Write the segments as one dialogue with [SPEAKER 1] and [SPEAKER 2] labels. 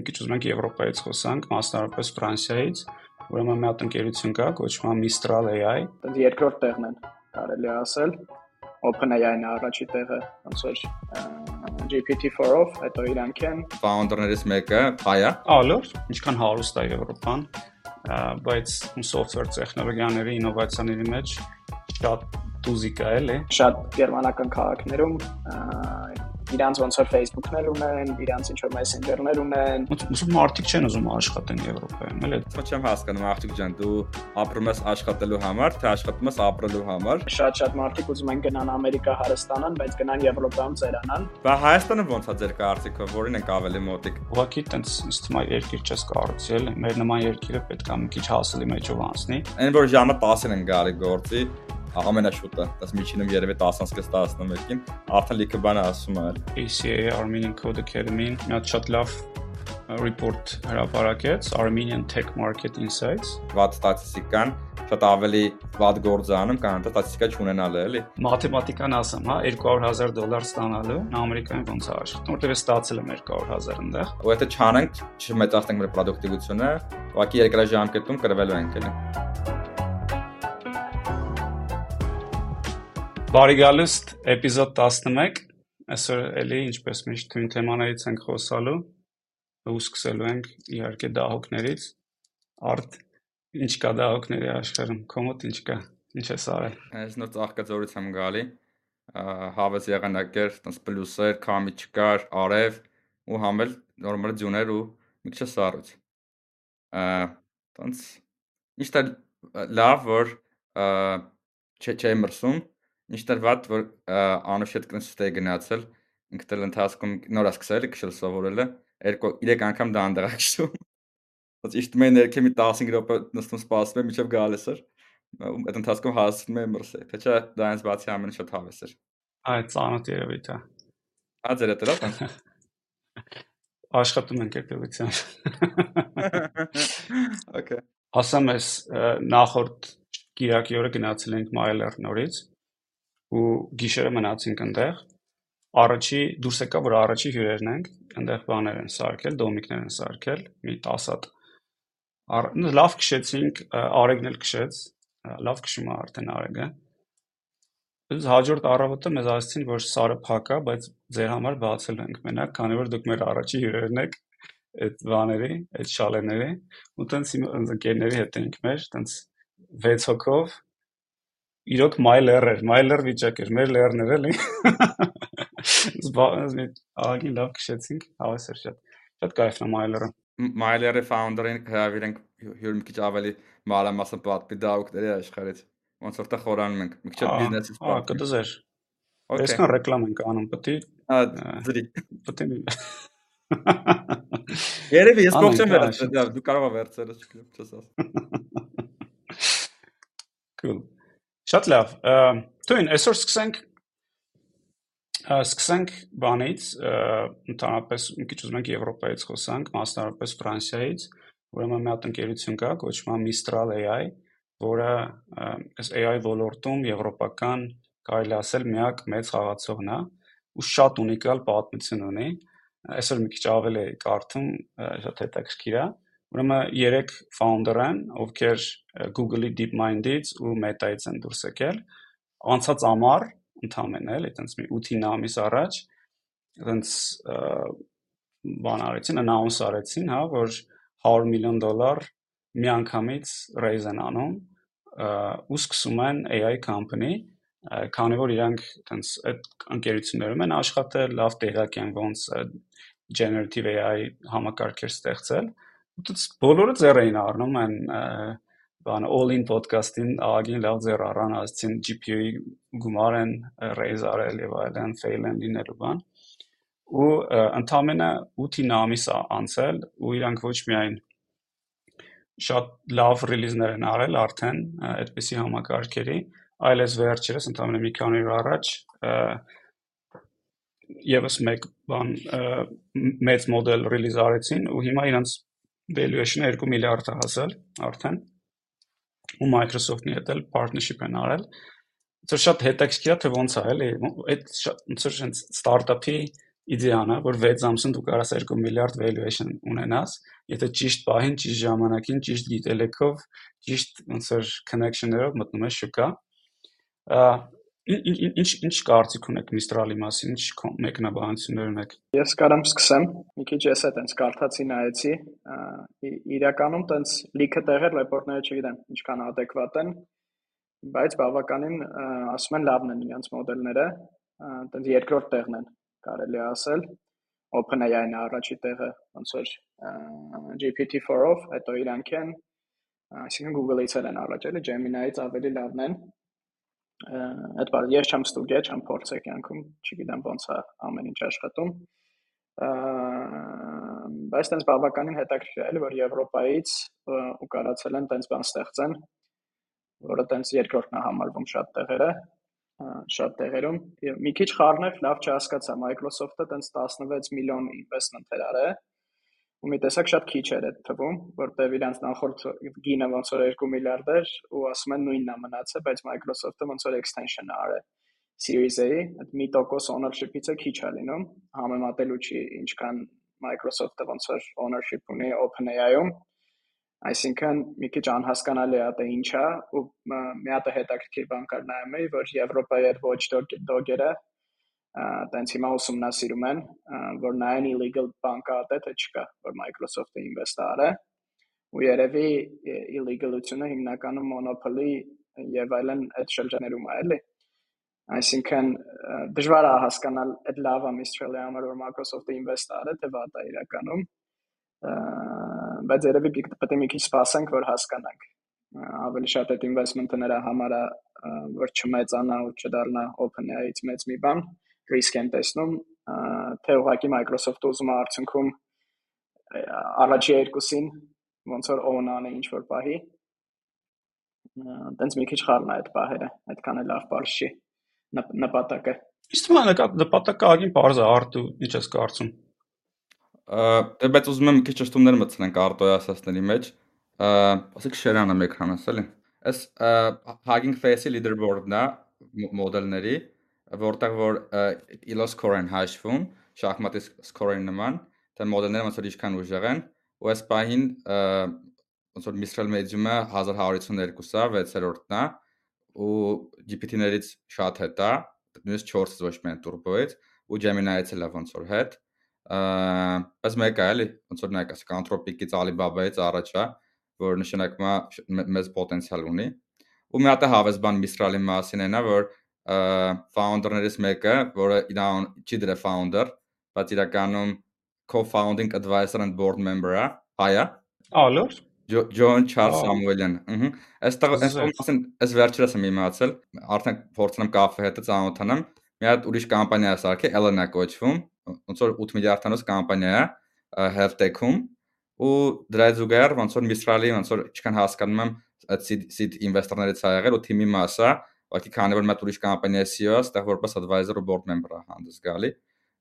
[SPEAKER 1] մի քիչ ուզում ենք Եվրոպայից խոսանք, մասնավորապես Ֆրանսիայից, ուրեմն մի հատ ընկերություն կա, կոչվում է Mistral AI։
[SPEAKER 2] Դա երկրորդ տեղն են, կարելի է ասել։ OpenAI-ն է առաջի տեղը, ոնց որ GPT-4-ով, հետո իրանք են։
[SPEAKER 3] Founder-ներից մեկը հայ է։
[SPEAKER 1] Ալոր, ինչքան հարուստ է Եվրոպան, բայց software տեխնոլոգիաների ինովացիաների մեջ շատ տուզիկ է, էլի։
[SPEAKER 2] Շատ գերմանական քաղաքներում իրանց ոնց որ Facebook-ն էլ ունեն, իրանց ինչ որ Messenger-ներ ունեն։
[SPEAKER 1] Ուսում մարդիկ չեն ուզում աշխատեն Եվրոպայում, էլի։
[SPEAKER 3] Ո՞նց չեմ հասկանում, աղջիկ ջան, դու ապրում ես աշխատելու համար, թե աշխատում ես ապրելու համար։
[SPEAKER 2] Շատ-շատ մարդիկ ուզում են գնան Ամերիկա հարստանան, բայց գնան Եվրոպայում ծերանան։
[SPEAKER 3] Բա Հայաստանը ո՞նց է ձեր կարծիքով, որին ենք ավելի մոտիկ։
[SPEAKER 1] Ուղղակի տենց ինձ թվում է երկիր չես կառուցել, մեր նման երկիրը պետք է մի քիչ հասելի մեջով անցնի։
[SPEAKER 3] Այն որ ժամը 10-ին են գալի գործի, ամենաշուտը, դաս միջինում երևի 10-ից 11-ին, արդեն լիքը բան ասում է։
[SPEAKER 1] ACA Armenian Code Academy-ն մի շատ լավ report հրապարակեց Armenian Tech Market Insights։
[SPEAKER 3] Վատ ստատիստիկան շատ ավելի վատ գործ անում, քան ստատիստիկա չունենալը, էլի։
[SPEAKER 1] Մաթեմատիկան ասեմ, հա, 200.000 դոլար ստանալու Ամերիկայում ոնց է աշխատում, որտեղ ստացել եմ 200.000 այնտեղ։
[SPEAKER 3] Ու եթե չանենք, չմեծացնենք մեր պրոդուկտիվությունը, ուղղակի երկրաժամկետում կրվելու ենք, էլի։
[SPEAKER 1] Բարի գալուստ էպիզոդ 11։ Այսօր էլի ինչպես միշտ թույն թեմաներից ենք խոսալու ու սկսելու ենք իհարկե դահոկներից։ Արդ ինչ կա դահոկների աշխարհում, կոմոդ ինչ կա, ինչ ես արել։
[SPEAKER 3] Այս նոր ծաղկաձորից եմ գալի։ Հավես եղանակեր, տես պլյուսեր, քամի չկար, արև ու համել նորմալ ձյուներ ու մի քիչ սառույց։ Տենց միշտ լավ որ չէ չէ մրսում Ինչտեղ վատ որ Անուշ հետ կնստե գնացել, ինքն էլ ընթացքում նոր է սկսել քշել սովորելը, երկու 3 անգամ դա անդրակշում։ Ոնց իշտ մեն ներքե մի 15 րոպե նստում սպասում եմ, մինչև գալիս էր։ Այդ ընթացքում հասնում եմ մրսե։ Թե չէ դա ինձ բացի ամեն շատ հավես էր։
[SPEAKER 1] Այդ ծանոթ երևի դա։
[SPEAKER 3] Ա ձեր հետ լավ։
[SPEAKER 1] Աշխատում ենք երբևիցան։
[SPEAKER 3] Okay։
[SPEAKER 1] Ասեմ ես նախորդ Կիրակի օրը գնացել ենք Մայլեր նորից ու գիշերը մնացինք այնտեղ։ Առաջի դուրս եկա, որ առաջի հյուրերն ենք, այնտեղ բաներ են սարքել, դոմիկներ են սարքել, մի 10 հատ։ Լավ քշեցինք, Արեգն էլ քշեց, լավ քշում է արդեն Արեգը։ Biz հաջորդ առավոտը մեզ ասացին, որ սարը փակ է, բայց ձեր համար բացել ենք մենակ, քանի որ դուք մեր առաջի հյուրերն եք այդ բաների, այդ շալեների, ու տենց իմ ընկերների հետ ենք մեր, տենց 6 հոգով իրոք lerrer, my ler վիճակ էր, մեր lerner էլի։ Զբաղս մի ագին լավ քշեցինք, հավես էր շատ։ Շատ կայֆն է My ler-ը
[SPEAKER 3] founder-ին հրավիրենք հյուր մի քիչ ավելի մանրամասն պատմի դաուկների աշխարհից։ Ոնց որ տա խորանում ենք, մի քիչ բիզնեսից
[SPEAKER 1] պատմի։ Ահա, կդզեր։ Այսքան ռեկլամ ենք անում, պետք է։
[SPEAKER 3] ձրի։
[SPEAKER 1] Պետք է։
[SPEAKER 3] Երևի ես փոխ չեմ վերցրել, դու կարող ես վերցնել, չգիտեմ, ասում։
[SPEAKER 1] Cool։ Շատ լավ։ Թույն, այսօր սկսենք սկսենք բանից, ընդհանրապես մի քիչ ուզում ենք Եվրոպայից խոսանք, մասնավորապես Ֆրանսիայից, ուրեմն մի հատ ընկերություն կա, կոչվում է Mistral AI, որը այս AI ոլորտում եվրոպական կարելի ասել միակ մեծ խաղացողն է ու շատ ունիկալ պատմություն ունի։ Այսօր մի քիչ ավելի կարդում, շատ հետաքրքիր է։ Ուրեմն 3 founder են, ովքեր Google-ի DeepMind-ից ու Meta-ից են դուրս եկել։ Անցած ամառ ընդամենը էլի, այտենց մի 8-9 ամիս առաջ այտենց բան արեցին, announce արեցին, հա, որ 100 միլիոն դոլար միանգամից raise են անում ու սկսում են AI company, քանի որ իրանք այտենց այդ ընկերություններում են աշխատել, լավ տեղյակ են ոնց generative AI համակարգեր ստեղծել Դուց բոլորը ձեռ էին առնում այն բան all-in podcast-ին ագին լավ ձեռ առան, ասցին GPU-ի գումար են raise արել եւ այլն, fail են լինելու բան։ Ու ընդամենը 8-9 ամիս անցել ու իրանք ոչ միայն շատ լավ ռիլիզներ են արել արդեն այդպիսի համակարգերի, այլ էս վերջերս ընդամենը մի քանի օր առաջ եւս մեկ բան մեծ մոդել ռիլիզ արեցին ու հիմա իրանց valuation-ը 2 միլիարդ է հասել արդեն ու Microsoft-ի հետ էլ partnership են արել։ Դա շատ հետաքրքիր է թե ոնց է, էլի, այդ շատ ոնց որ sense startup-ի իդեան է, որ 6 ամսում դու կարաս 2 միլիարդ valuation ունենաս, եթե ճիշտ պահին, ճիշտ ժամանակին, ճիշտ գիտելիքով, ճիշտ ոնց որ connection-երով մտնում ես շուկա։ Ինչ ինչ կարծիք ունեք Mistral-ի մասին, ինչ մեկնաբանություններ ունեք։
[SPEAKER 2] Ես կարամ սկսեմ։ Մի քիչ ես այդ այնց կարդացի նայեցի։ Իրականում տենց լիքը տեղեր ռեպորտները չգիտեմ ինչքան adekvat են, բայց բավականին ասում են լավն են իրենց մոդելները, տենց երկրորդ տեղն են կարելի ասել OpenAI-ն առաջի տեղը ոնց որ GPT-4-ով, հետո իրանք են, այսինքն Google-ից են առաջ էլի Gemini-ից ավելի լավն են այդ բար ես չեմ ստուդիա, չեմ փորձել կյանքում, չգիտեմ ոնց է ամեն ինչ աշխատում։ Բայց տենց բավականին հետաքրքիր է, որ Եվրոպայից ու կարացել են տենց բան ստեղծեն, որը տենց երկրորդն է համարվում շատ տեղերը, շատ տեղերում։ Եվ մի քիչ խառներ, լավ չհասկացա, Microsoft-ը տենց 16 միլիոն investment էր արել ու մի տեսակ շատ քիչ էր այդ թվում, որտեվ իրանց նախորդ գինը ոնց որ 2 միլիարդ էր ու ասում են նույնն է մնացել, բայց Microsoft-ը ոնց որ extension-ը արել Series A-ի, այդ մի տոկոս ownership-ից է քիչ է լինում, համեմատելու չի ինչքան Microsoft-ը ոնց որ ownership ունի OpenAI-ում, այսինքն մի քիչ անհասկանալի է դա ինչ է ու մի հատ հետաքրքիր բան կար նայում էի, որ Եվրոպայի այդ watchdog dog-երը տենց հիմա ուսումնասիրում են, որ նայեն illegal բանկա ա թե չկա, որ Microsoft-ը invest արե ու երևի illegal-ությունը հիմնականում monopoly եւ այլն այդ շրջաներում է, էլի։ Այսինքն դժվար է հասկանալ այդ լավը Mistral-ի համար որ Microsoft-ը invest արե թե վատ է իրականում։ Բայց երևի պետք է մի քիչ սպասենք, որ հասկանանք ավելի շատ այդ investment-ը նրա համար է որ չմեծանա ու չդառնա OpenAI-ից մեծ մի բան, ռիսկ են տեսնում, թե ուղղակի Microsoft-ը ուզում է արդյունքում առաջի երկուսին ոնց որ own անի ինչ որ պահի տենց մի քիչ խառն է այդ պահերը, այդքան էլ լավ բարձ չի նպատակը։
[SPEAKER 1] Իսկ թվում է նպատակը ագին բարձ է արտու ինչ ես կարծում։
[SPEAKER 3] Դե բայց ուզում եմ մի քիչ ճշտումներ մտցնենք արտոյ ասածների մեջ։ Ասեք շերանը էկրանս էլի։ Այս Hugging Face-ի leaderboard-ն է մոդելների, որտեղ որ elo score-ն հաշվում, շախմատի score-ի նման, թե մոդելները ոնց որ ինչքան ուժեղ են, ու այս պահին ոնց որ Mistral Medium-ը 1152-ա, 6-րդն է, ու GPT-ներից շատ հետ է, նույնիսկ 4-ից ոչ միայն turbo-ից, ու Gemini-ից էլ ոնց որ հետ։ Բայց մեկը էլի ոնց որ նայեք, ասենք Anthropic-ից Alibaba-ից առաջ է, որ նշանակում է մեծ պոտենցիալ ունի։ Ու մի հատ է հավես բան Mistral-ի մասին այնա, որ founder-ներից մեկը, որը իրան չի դրա founder, բայց իրականում co-founding advisor and board member-ը, հայա։
[SPEAKER 1] Ալոր։
[SPEAKER 3] Ջոն Չարլզ Սամուելյան։ Ահա։ Այստեղ այսօր այս վերջերս եմ իմացել, արդեն փորձում եմ կաֆե հետը ծանոթանամ։ Մի հատ ուրիշ կամպանիա է սարքել, Elena կոչվում, ոնց որ 8 միլիարդանոց կամպանիա է health tech-ում ու դրա զուգահեռ ոնց որ Mistral-ի ոնց որ ինչքան հասկանում եմ այդ seed investor-ներից ա եղել ու թիմի մասը Ուղղակի քանի որ մատ ուրիշ կամպանիա CEO-ը, այստեղ որպես advisor ու board member-ը հանդես գալի։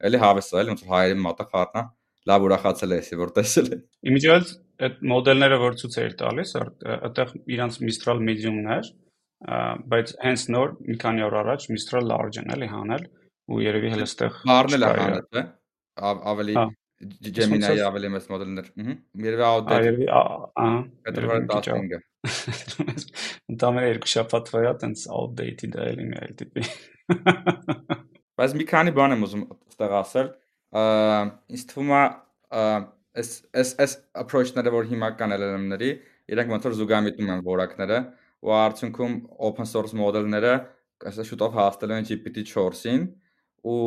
[SPEAKER 3] Էլի հավես է, ոնց հայերի մատը խառնա լավ ուրախացել է, որ տեսել է։
[SPEAKER 1] Իմիջիալ այդ մոդելները որ ցույց էր տալիս, այդտեղ իրանց Mistral Medium-ն էր, բայց հենց նոր մի քանի օր առաջ Mistral Large-ն էլի հանել ու երևի հենց այդտեղ
[SPEAKER 3] առնել է հանել, թե ավելի Gemini-ի ավելի մեծ մոդելներ։ Ահա։ Երևի outdated։
[SPEAKER 1] Երևի, ահա։
[SPEAKER 3] Փետրվար 15-ը։
[SPEAKER 1] Ընդամենը երկու շաբաթվա է, տենց outdated է էլի մի այլ տիպի։
[SPEAKER 3] Բայց մի քանի բան եմ ուզում այդտեղ ասել։ Ինձ թվում է այս այս այս approach-ները, որ հիմա կան LLM-ների, իրենք ոնց որ զուգամիտում են որակները, ու արդյունքում open source մոդելները ասա շուտով հասնելու են GPT-4-ին ու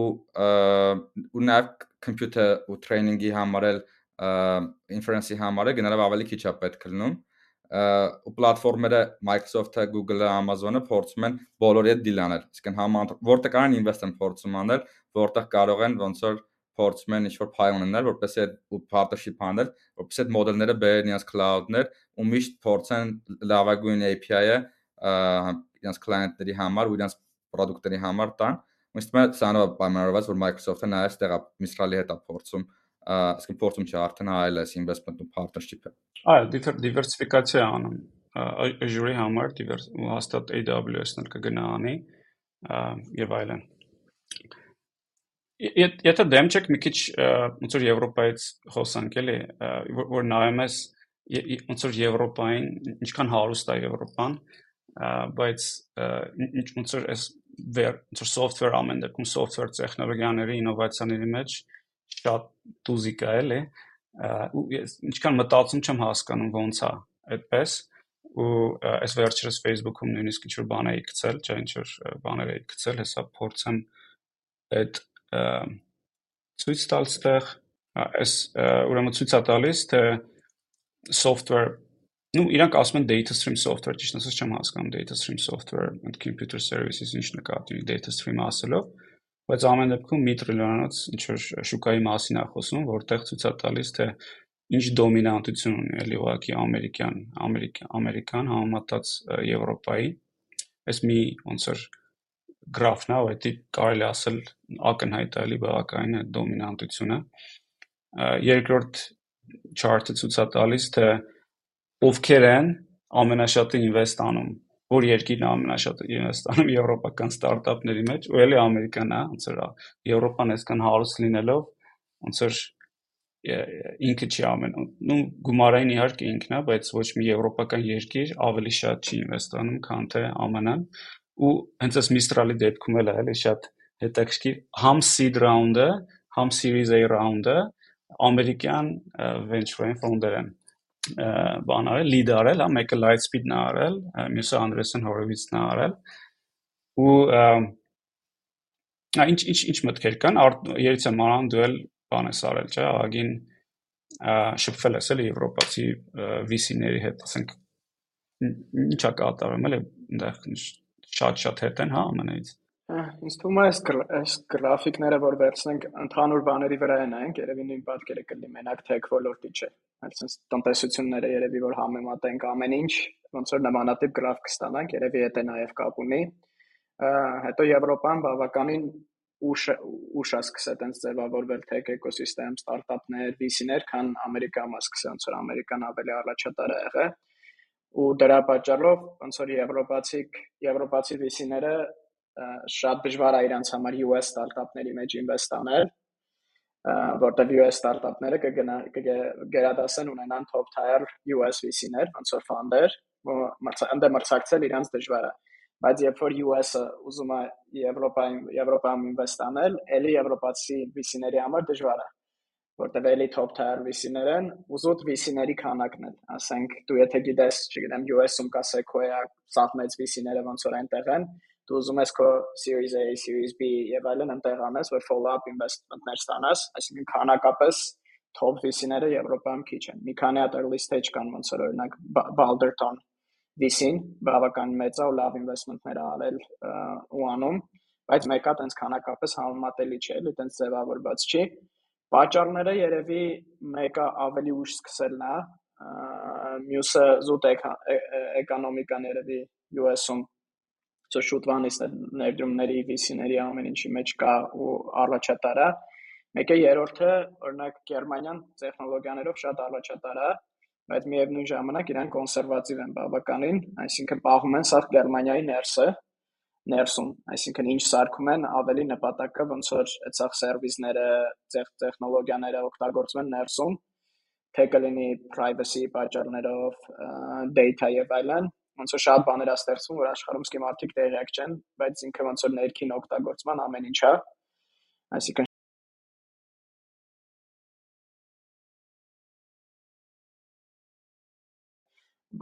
[SPEAKER 3] ու նաև computer ու training-ի համար էլ inference-ի համար է գնալով ավելի քիչ է պետք լինում ու պլատֆորմերը Microsoft-ը, Google-ը, Amazon-ը փորձում են բոլորի հետ դիլ անել։ Իսկն համանտ որտեղ կան invest են փորձում անել, որտեղ կարող են ոնց որ փորձում են ինչ-որ փայ ունենալ, որպեսզի այդ partnership անել, որպեսզի այդ մոդելները բերեն իրենց cloud-ներ ու միշտ փորձեն լավագույն API-ը իրենց client-ների համար ու իրենց product-ների համար տան։ Ըստ մե սանով պայմանավորված, որ Microsoft-ը նայես տեղա Mistral-ի հետ է փորձում ասկին փորձում չի արդեն այլ էս investment partnership-ը։
[SPEAKER 1] Այո, դիվերսիֆիկացիա անում Azure-ի համար հաստատ AWS-ն էլ կգնա անի եւ այլն։ եթե դեմ չեք մի քիչ ոնց որ Եվրոպայից խոսանք էլի, որ նայում ես ոնց որ Եվրոպային, ինչքան հարուստ է Եվրոպան, բայց ոնց որ այս վեր ոնց որ software ամեն դեպքում software տեխնոլոգիաների ինովացիաների մեջ շատ դուզիկ է էլի ու ես ինչքան մտածում չեմ հասկանում ոնց է այդպես ու այս վերջերս Facebook-ում նույնիսկ ինչ որ բան էի գցել, չէ, ինչ որ բաներ էի գցել, հեսա փորձեմ այդ ցույց տալ ստեղ այս ուրեմն ցույց է տալիս թե software Ну, իրանք ասում են data stream software, ճիշտ ասած չեմ հասկանում data stream software and computer services ինչ նկատի ունի data stream ասելով, բայց ամեն դեպքում մի տրիլիոնից ինչ որ շուկայի մասին է խոսում, որտեղ ցույց է տալիս թե ինչ դոմինանտություն ունի էլի ուղղակի ամերիկյան, ամերիկյան, ամերիկան համեմատած Եվրոպայի։ Այս մի ոնց որ գրաֆն է, որտի կարելի ասել ակնհայտ էլի բավականին է դոմինանտությունը։ Երկրորդ chart-ը ցույց է տալիս թե ովքեր են ամենաշատը ինվեստ անում, որ երկիրն է ամենաշատը ինվեստ անում եվրոպական ստարտափների մեջ, ու էլի Ամերիկան է, ոնց որ Եվրոպան այսքան հարուստ լինելով, ոնց որ ինքը չի ամեն նու գումարային իհարկե ինքն է, բայց ոչ մի եվրոպական երկիր ավելի շատ չի ինվեստ անում, քան թե ԱՄՆ-ն, ու հենց այս Mistral-ի դեպքում էլ է էլի շատ հետաքրքիր համ seed round-ը, համ series A round-ը ամերիկյան venture founder են բան արել, lead արել, հա, մեկը Lightspeed-ն է արել, մյուսը Andreessen Horowitz-ն է արել։ Ու ինչ ինչ ինչ մտքեր կան, երից եմ արան դու էլ բան ես արել, չէ՞, ագին շփվել ես էլի եվրոպացի VC-ների հետ, ասենք ինչա կատարում էլի այնտեղ շատ-շատ հետ են, հա, ամենից։
[SPEAKER 2] Ինձ թվում է այս այս գրաֆիկները, որ վերցնենք ընդհանուր բաների վրա են այնք, երևի նույն պատկերը կլինի մենակ tech ոլորտի չէ։ Այսինքն տնտեսությունները երևի որ համեմատենք ամեն ինչ, ոնց որ նմանատիպ գրաֆ կստանանք, երևի դա նաև կապ ունի։ Հետո Եվրոպան բավականին ուշ ուշ է սկսել տենց ձևավորվել tech էկոսիստեմ, ստարտափներ, VC-ներ, քան Ամերիկայում է սկսել, ոնց որ Ամերիկան ավելի առաջատար է եղել ու դրա պատճառով ոնց որ եվրոպացիք եվրոպացի VC-ները շատ դժվար է իրանց համար US ստարտափների մեջ ինվեստ անել, որտեղ US ստարտափները կգնա կգերադասեն ունենան top tier US VC-ներ, ոնց որ fund-եր, ընդ մրցակցել իրանց դժվար է բայց երբ որ US-ը ուզում է Եվրոպայում Եվրոպայում ինվեստ անել, ելի եվրոպացի VC-ների համար դժվար է որտեղ էլի top tier VC-ներ են, ուզոտ VC-ների քանակն է։ Ասենք դու եթե գիտես, չգիտեմ, US-ում կա Sequoia, սաղ մեծ VC-ները ոնց որ այնտեղ են, դու ուզում ես քո Series A, Series B եւ այլն ընտեղ անես, որ follow-up investment-ներ ստանաս, այսինքն քանակապես top VC-ները Եվրոպայում քիչ են։ Մի քանի հատ early stage կան, ոնց որ օրինակ Balderton VC-ն բավական մեծ է ու լավ investment-ներ արել ու անում, բայց մեկը տենց քանակապես համեմատելի չէ, էլի տենց ձևավորված չի։ Պատճառները երևի մեկը ավելի ուշ սկսելն է, մյուսը զուտ էկոնոմիկան երևի US-ում So շուտվանից ներդրումների, վիսիների ամեն ինչի մեջ կա ու առաջատարա։ Մեկը երրորդը, օրինակ Գերմանիան տեխնոլոգիաներով շատ առաջատարա, բայց միևնույն ժամանակ իրան կոնսերվատիվ են բավականին, այսինքն պահում են սա Գերմանիայի ներսը, ներսում, այսինքն ինչ սարքում են ավելի նպատակը ոնց որ այդсах սերվիսները, տեխնոլոգիաները օգտագործվում են ներսում, թե կլինի privacy պատճառներով, data եւ այլն, ոնց որ շատ բաներ է ստեղծվում, որ աշխարհում սկի մարդիկ տեղյակ չեն, բայց ինքը ոնց որ ներքին օգտագործման ամեն ինչ է։ Այսինքն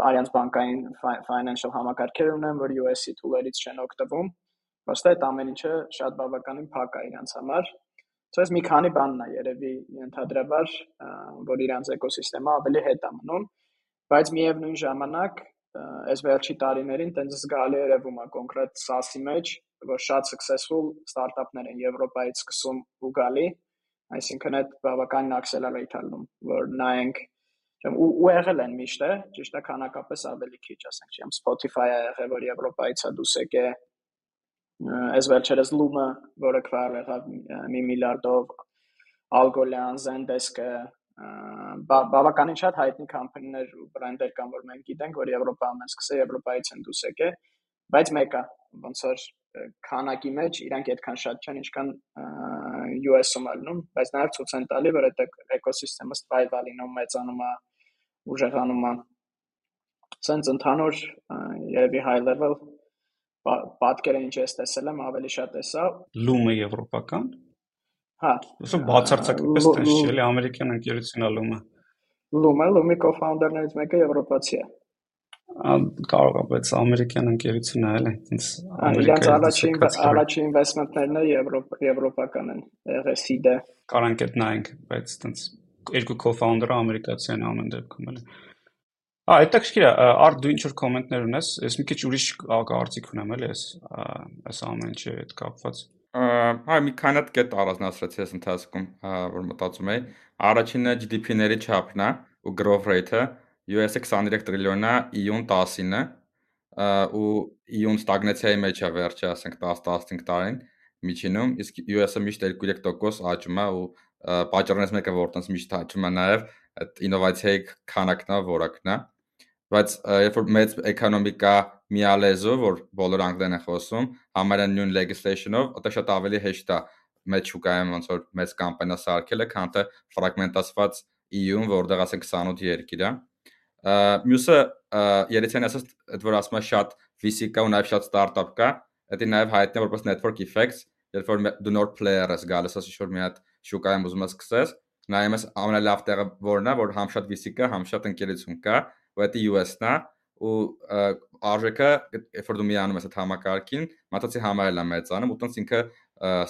[SPEAKER 2] արյանց բանկային financial համակարգեր ունեն, որ USC tool-երից չեն օգտվում, ոստե այդ ամեն ինչը շատ բավականին փակ է իրանց համար։ Ցույց մի քանի բանն է երևի ընդհանրաբար, որ իրանց էկոսիստեմը ավելի հետ է մնում, բայց միևնույն ժամանակ այս վերջի տարիներին տենց զգալի երևում է կոնկրետ SaaS-ի մեջ, որ շատ successful ստարտափներ են Եվրոպայից սկսում ու գալի, այսինքն այդ բավականին accelerate ալնում, որ նայենք ու ու եղել են միշտ է, ճիշտ է քանակապես ավելի քիչ, ասենք, չեմ Spotify-ը եղել, որ Եվրոպայից է դուս եկե այս վերջերս Loom-ը, որը քվար եղավ մի միլիարդով Algolian, Zendesk-ը բավականին շատ հայտնի կամփանիներ ու բրենդեր կան, որ մենք գիտենք, որ Եվրոպայում են սկսել, Եվրոպայից են դուրս եկել, բայց մեկը ոնց որ քանակի մեջ իրանք այդքան շատ չեն, ինչքան US-ում ալնում, բայց նաև ցույց են տալի, որ այդ էկոսիստեմը սթրայվ ալինում, մեծանում է, ուժեղանում է։ Սենց ընդհանուր երևի high level պատկերը ինչ ես տեսել եմ, ավելի շատ տեսա։
[SPEAKER 1] Լումը եվրոպական։
[SPEAKER 2] Հա։
[SPEAKER 1] Ոսո բացարձակապես տես չի, էլի ամերիկյան ընկերությունն է լումը։
[SPEAKER 2] լումի կոֆաունդերներից մեկը եվրոպացի է
[SPEAKER 1] կարող է, բայց ամերիկյան ընկերությունն է, էլի, ինձ
[SPEAKER 2] ամերիկյան առաջին առաջին ինվեստմենտներն է եվրոպական են, սիդը։
[SPEAKER 1] Կարանք այդ նայենք, բայց այտենց երկու co-founder-ը ամերիկացի են ամեն դեպքում էլի։ Ա, հետաքրքիր է, արդ դու ինչ որ կոմենտներ ունես, ես մի քիչ ուրիշ կարծիք ունեմ էլի, ես այս ամեն ինչի հետ կապված։
[SPEAKER 3] Հա, մի քանի հատ կետ առանձնացրեցի այս ընթացքում, որ մտածում էի։ Առաջինը GDP-ների չափն է ու growth rate-ը, US-ը 23 տրիլիոն է, EU-ն 10-ը, ու EU-ն ստագնացիայի մեջ է վերջը, ասենք 10-15 տարին միջինում, իսկ US-ը միշտ 2-3% աճում է ու պատճառներից մեկը որտենց միշտ աճում է նաև այդ ինովացիայի քանակն է, որակն է բայց երբ որ մեծ էկոնոմիկա միալեզու, որ բոլոր անգլերեն են խոսում, համարեն նույն legislation-ով, դա շատ ավելի հեշտ է մեծ շուկայում ոնց որ մեծ կամպանիա սարքելը, քան թե ֆրագմենտացված EU-ում, որտեղ ասենք 28 երկիր է։ Մյուսը երեցին ասած, այդ որ ասում է շատ VC կա ու նաև շատ ստարտափ կա, դա նաև հայտնի որպես network effects, երբ որ դու նոր player ես գալիս, ասես որ մի հատ շուկայում ուզում ես սկսես, նայում ես ամենալավ տեղը որն է, որ համ շատ VC կա, համ շատ ընկերություն կա, ու դա US-ն է ու արժեքը երբ որ դու միանում ես այդ համակարգին, մտածի համարել է մեծանում ու տենց ինքը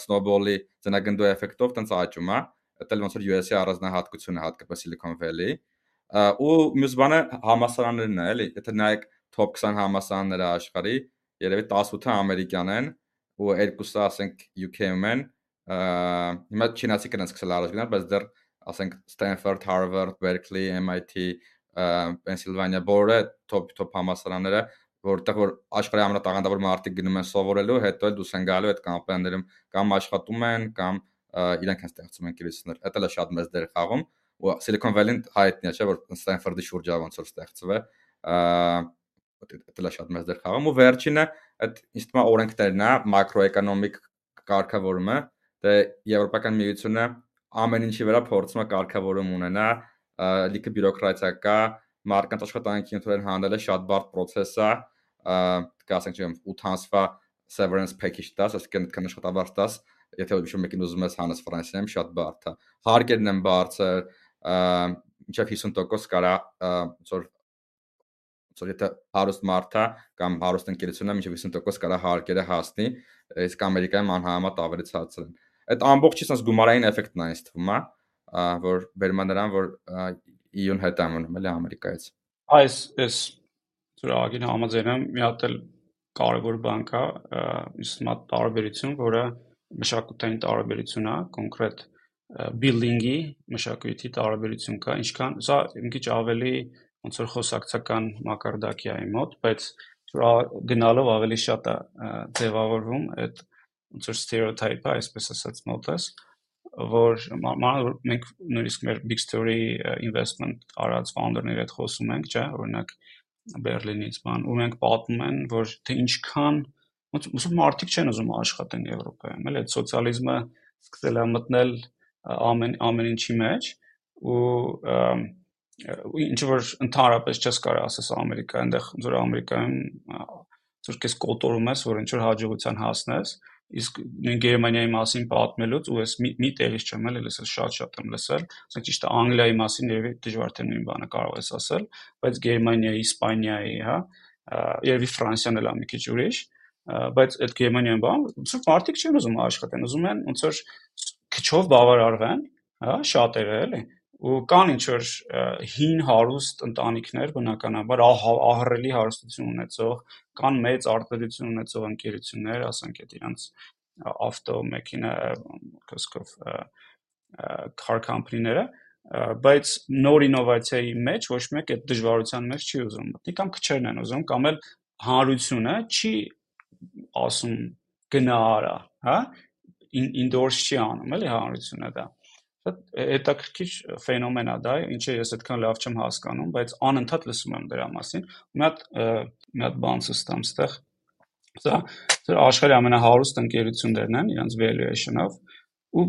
[SPEAKER 3] snowball-ի ծնագնդու էֆեկտով տենց աճում է, դա ոնց որ US-ի առանձնահատկությունը հատկապես Silicon Valley-ի ու մյուս բանը համասարաններն է, էլի, եթե նայեք top 20 համասարանները աշխարհի, երևի 18-ը ամերիկյան են ու երկուսը ասենք UK-ում են, հիմա չինացի կնան սկսել առաջ գնալ, բայց դեռ ասենք Stanford, Harvard, Berkeley, MIT Պենսիլվանիա բորը top top համասարանները որտեղ որ աշխարհի ամենատաղանդավոր մարդիկ գնում են սովորելու, հետո էլ դուս են գալու այդ կամպանիաներում կամ աշխատում են կամ իրենք են ստեղծում են կիրուսներ։ Դա էլ է շատ մեծ դեր խաղում ու Silicon Valley-ն հայտնի է, չէ՞ որ Stanford-ի շուրջը ոնց որ ստեղծվել է։ Դա էլ է շատ մեծ դեր խաղում ու վերջինը այդ ինձ թվում է օրենքներն է, մակրոէկոնոմիկ կարգավորումը, դե Եվրոպական միությունը ամեն ինչի վրա փորձում է կարգավորում ունենա լիքը բյուրոկրատիա կա, մարդկանց աշխատանքի ընդունել հանելը շատ բարդ process է, կասենք չեմ 8 ամսվա severance package տաս, այսինքն այդքան աշխատավարձ տաս, եթե ուրիշ մեկին ուզում ես հանես Ֆրանսիայում շատ բարդ է։ Հարկերն են բարձր, մինչև 50% կարա ծոր ծոր եթե հարուստ մարդ է կամ հարուստ ընկերությունն է մինչև 50% կարա հարկերը հասնի, իսկ Ամերիկայում անհամեմատ ավելի ցածր են։ Այդ ամբողջը sense գումարային էֆեկտն է ինձ թվում է, որ վերում նրան, որ EU-ն հետ է մնում էլի Ամերիկայից։
[SPEAKER 1] Այս էս ծրագին համաձայն եմ, մի հատ էլ կարևոր բան կա, իսկ մատ տարբերություն, որը մշակութային տարբերություն է, կոնկրետ building-ի մշակույթի տարբերություն կա, ինչքան սա մի քիչ ավելի ոնց որ խոսակցական մակարդակի է մոտ, բայց գնալով ավելի շատ է ձևավորվում այդ ոնց որ stereotype-ը, այսպես ասած մոտս, որ մանր մենք նույնիսկ մեր big story investment արած founder-ների հետ խոսում ենք, չէ, օրինակ Բերլինից բան, ու մենք պատմում են, որ թե ինչքան ոնց մարդիկ չեն ուզում աշխատեն Եվրոպայում, էլի այդ սոցիալիզմը սկսել է մտնել ամեն ամեն ինչի մեջ ու ինչ որ ընդհանրապես չես կարող ասես Ամերիկա, այնտեղ ոնց որ Ամերիկայում ոնց որ քեզ կոտորում ես, որ ինչ որ հաջողության հասնես, իսկ Գերմանիայի մասին պատմելուց ու ես մի, մի տեղից չեմ էլ լսել շատ-շատ եմ լսել, ասենք ճիշտ է Անգլիայի մասին երևի դժվար թե նույն բանը կարող ես ասել, բայց Գերմանիայի, Իսպանիայի, հա, երևի Ֆրանսիան էլ է մի քիչ ուրիշ, բայց այդ Գերմանիան բան, ոնց որ մարդիկ չեն ուզում աշխատեն, ուզում են ոնց որ քչով բավարարվեն, հա, շատերը էլի ու կան ինչ որ հին հարուստ ընտանիքներ բնականաբար ահռելի հարստություն ունեցող կան մեծ արտադրություն ունեցող ընկերություններ, ասենք այդ իրանց ավտո մեքենա կսկով car company-ները, բայց նոր ինովացիայի մեջ ոչ մեկ այդ դժվարության մեջ չի ուզում մտնի կամ քչերն են ուզում կամ էլ հանրությունը չի ասում գնա արա, հա ինդորս չի անում, էլի հանրությունը դա Շատ հետաքրքիր ֆենոմեն է դա, ինչը ես այդքան լավ չեմ հասկանում, բայց անընդհատ լսում եմ դրա մասին։ Մի հատ մի հատ բան ցստամ ստեղ Սա ծեր աշխարհի ամենահարուստ ընկերություններն են իրանց valuation-ով ու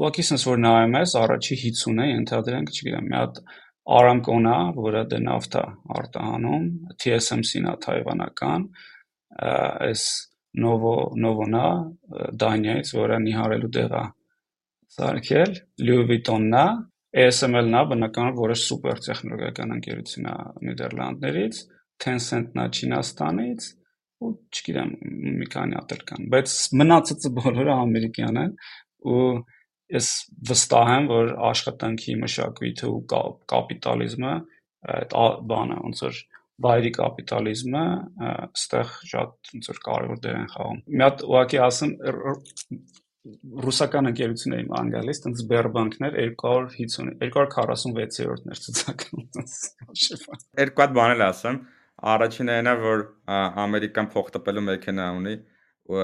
[SPEAKER 1] ուղղակի sense որ նայում ես առաջի 50-ը ենթադրենք, չգիտեմ, մի հատ Aramco-ն է, որը նավթ է արտահանում, TSMC-ն է թայվանական, այս Novo Novo-ն է Դանիայից, որը նիհարելու դեղ է սարքել, Louis Vuitton-ն է, ASML-ն է, բնականաբար, որը սուպեր տեխնոլոգիական ընկերություն է Նիդերլանդներից, Tencent-ն է Չինաստանից, ու չգիտեմ, մի քանի հատ էլ կան, բայց մնացածը բոլորը ամերիկյան են ու ես վստահ եմ, որ աշխատանքի մշակույթը ու կապիտալիզմը այդ բանը ոնց որ վայրի կապիտալիզմը այստեղ շատ ոնց որ կարևոր դեր են խաղում։ Մի հատ ուղղակի ասեմ ռուսական ընկերություն էի անգալիս, տենց Սբերբանկներ 250 246-րդներ ցուցակում։
[SPEAKER 3] Երկու հատ բան էլ ասեմ։ Առաջինը այն է, որ Ամերիկան փոխտպելու մեքենա ունի ու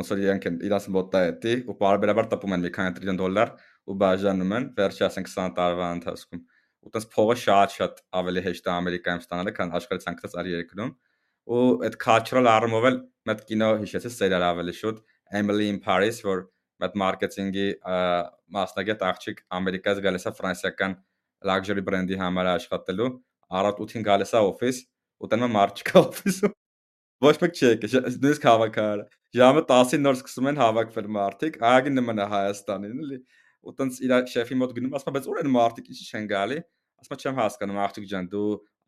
[SPEAKER 3] ոնց որ իրենք իրանց մոտա էտի ու բարբերաբար տպում են մի քանի տրիլիոն դոլար ու բաժանում են վերջի ասենք 20 տարվա ընթացքում ու տես փողը շատ-շատ ավելի հեշտ է Ամերիկայում ստանալը, քան աշխարհի ցանկացած այլ երկրում ու այդ cultural առումով էլ մեծ կինո հիշեցի սերիալ ավելի շուտ Emily in Paris, որ մեծ մարքեթինգի մասնագետ աղջիկ Ամերիկայից գալիս է ֆրանսիական luxury բրենդի համար աշխատելու, առատ 8-ին գալիս է օֆիս, ու տենը մարդ չկա օֆիսում Ոչ մեկ չի եկել, նույնիսկ հավաքարը։ Ժամը 10-ին նոր սկսում են հավաքվել մարդիկ, ահագին նման է Հայաստանին, էլի։ Ու տենց իր շեֆի մոտ գնում, ասում է, բայց ուր են մարդիկ, ինչի չեն գալի։ Ասում է, չեմ հասկանում, աղջիկ ջան, դու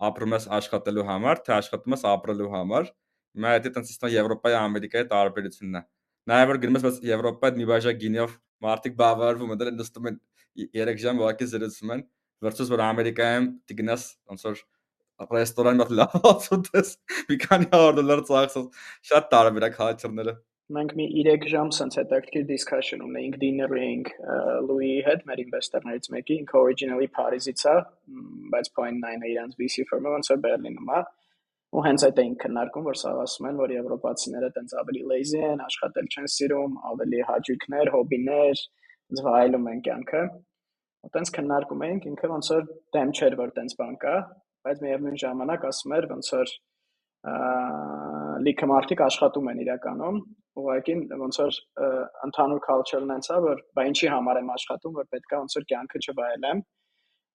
[SPEAKER 3] ապրում ես աշխատելու համար, թե աշխատում ես ապրելու համար։ Հիմա դա տենց իստա Եվրոպայի, Ամերիկայի տարբերությունն է։ Նաև որ գնում ես, բայց Եվրոպայից մի բաժակ գինիով մարդիկ բավարարվում են, դեռ նստում են 3 ժամ ուղակի զրուցում են, versus որ Ամերիկայում դիգնաս ոնց որ ռեստորանի մոտ լավ ուտես, մի քանի 100 դոլար ծախսած, շատ տարբեր է քալչերները։
[SPEAKER 2] Մենք մի 3 ժամ sense հետաքրքիր discussion ունեինք dinner էինք Louis հետ, մեր investor-ներից մեկի, ինքը originally Paris-ից է, բայց point 9 է իրանց VC firm-ը, ոնց է Բերլինում է ու հենց այդ էինք քննարկում, որ սա ասում են, որ եվրոպացիները տենց ավելի lazy են, աշխատել չեն սիրում, ավելի հաճույքներ, հոբիներ, տենց վայելում են կյանքը։ Ու տենց քննարկում էինք, ինքը ոնց որ դեմ չէր, որ տենց բան կա, բայց միևնույն ժամանակ ասում էր ոնց որ լիքը մարդիկ աշխատում են իրականում ուղղակի ոնց որ ընդհանուր culture-ն այնց է որ բա ինչի համար եմ աշխատում որ պետքա ոնց որ կյանքը չվայելեմ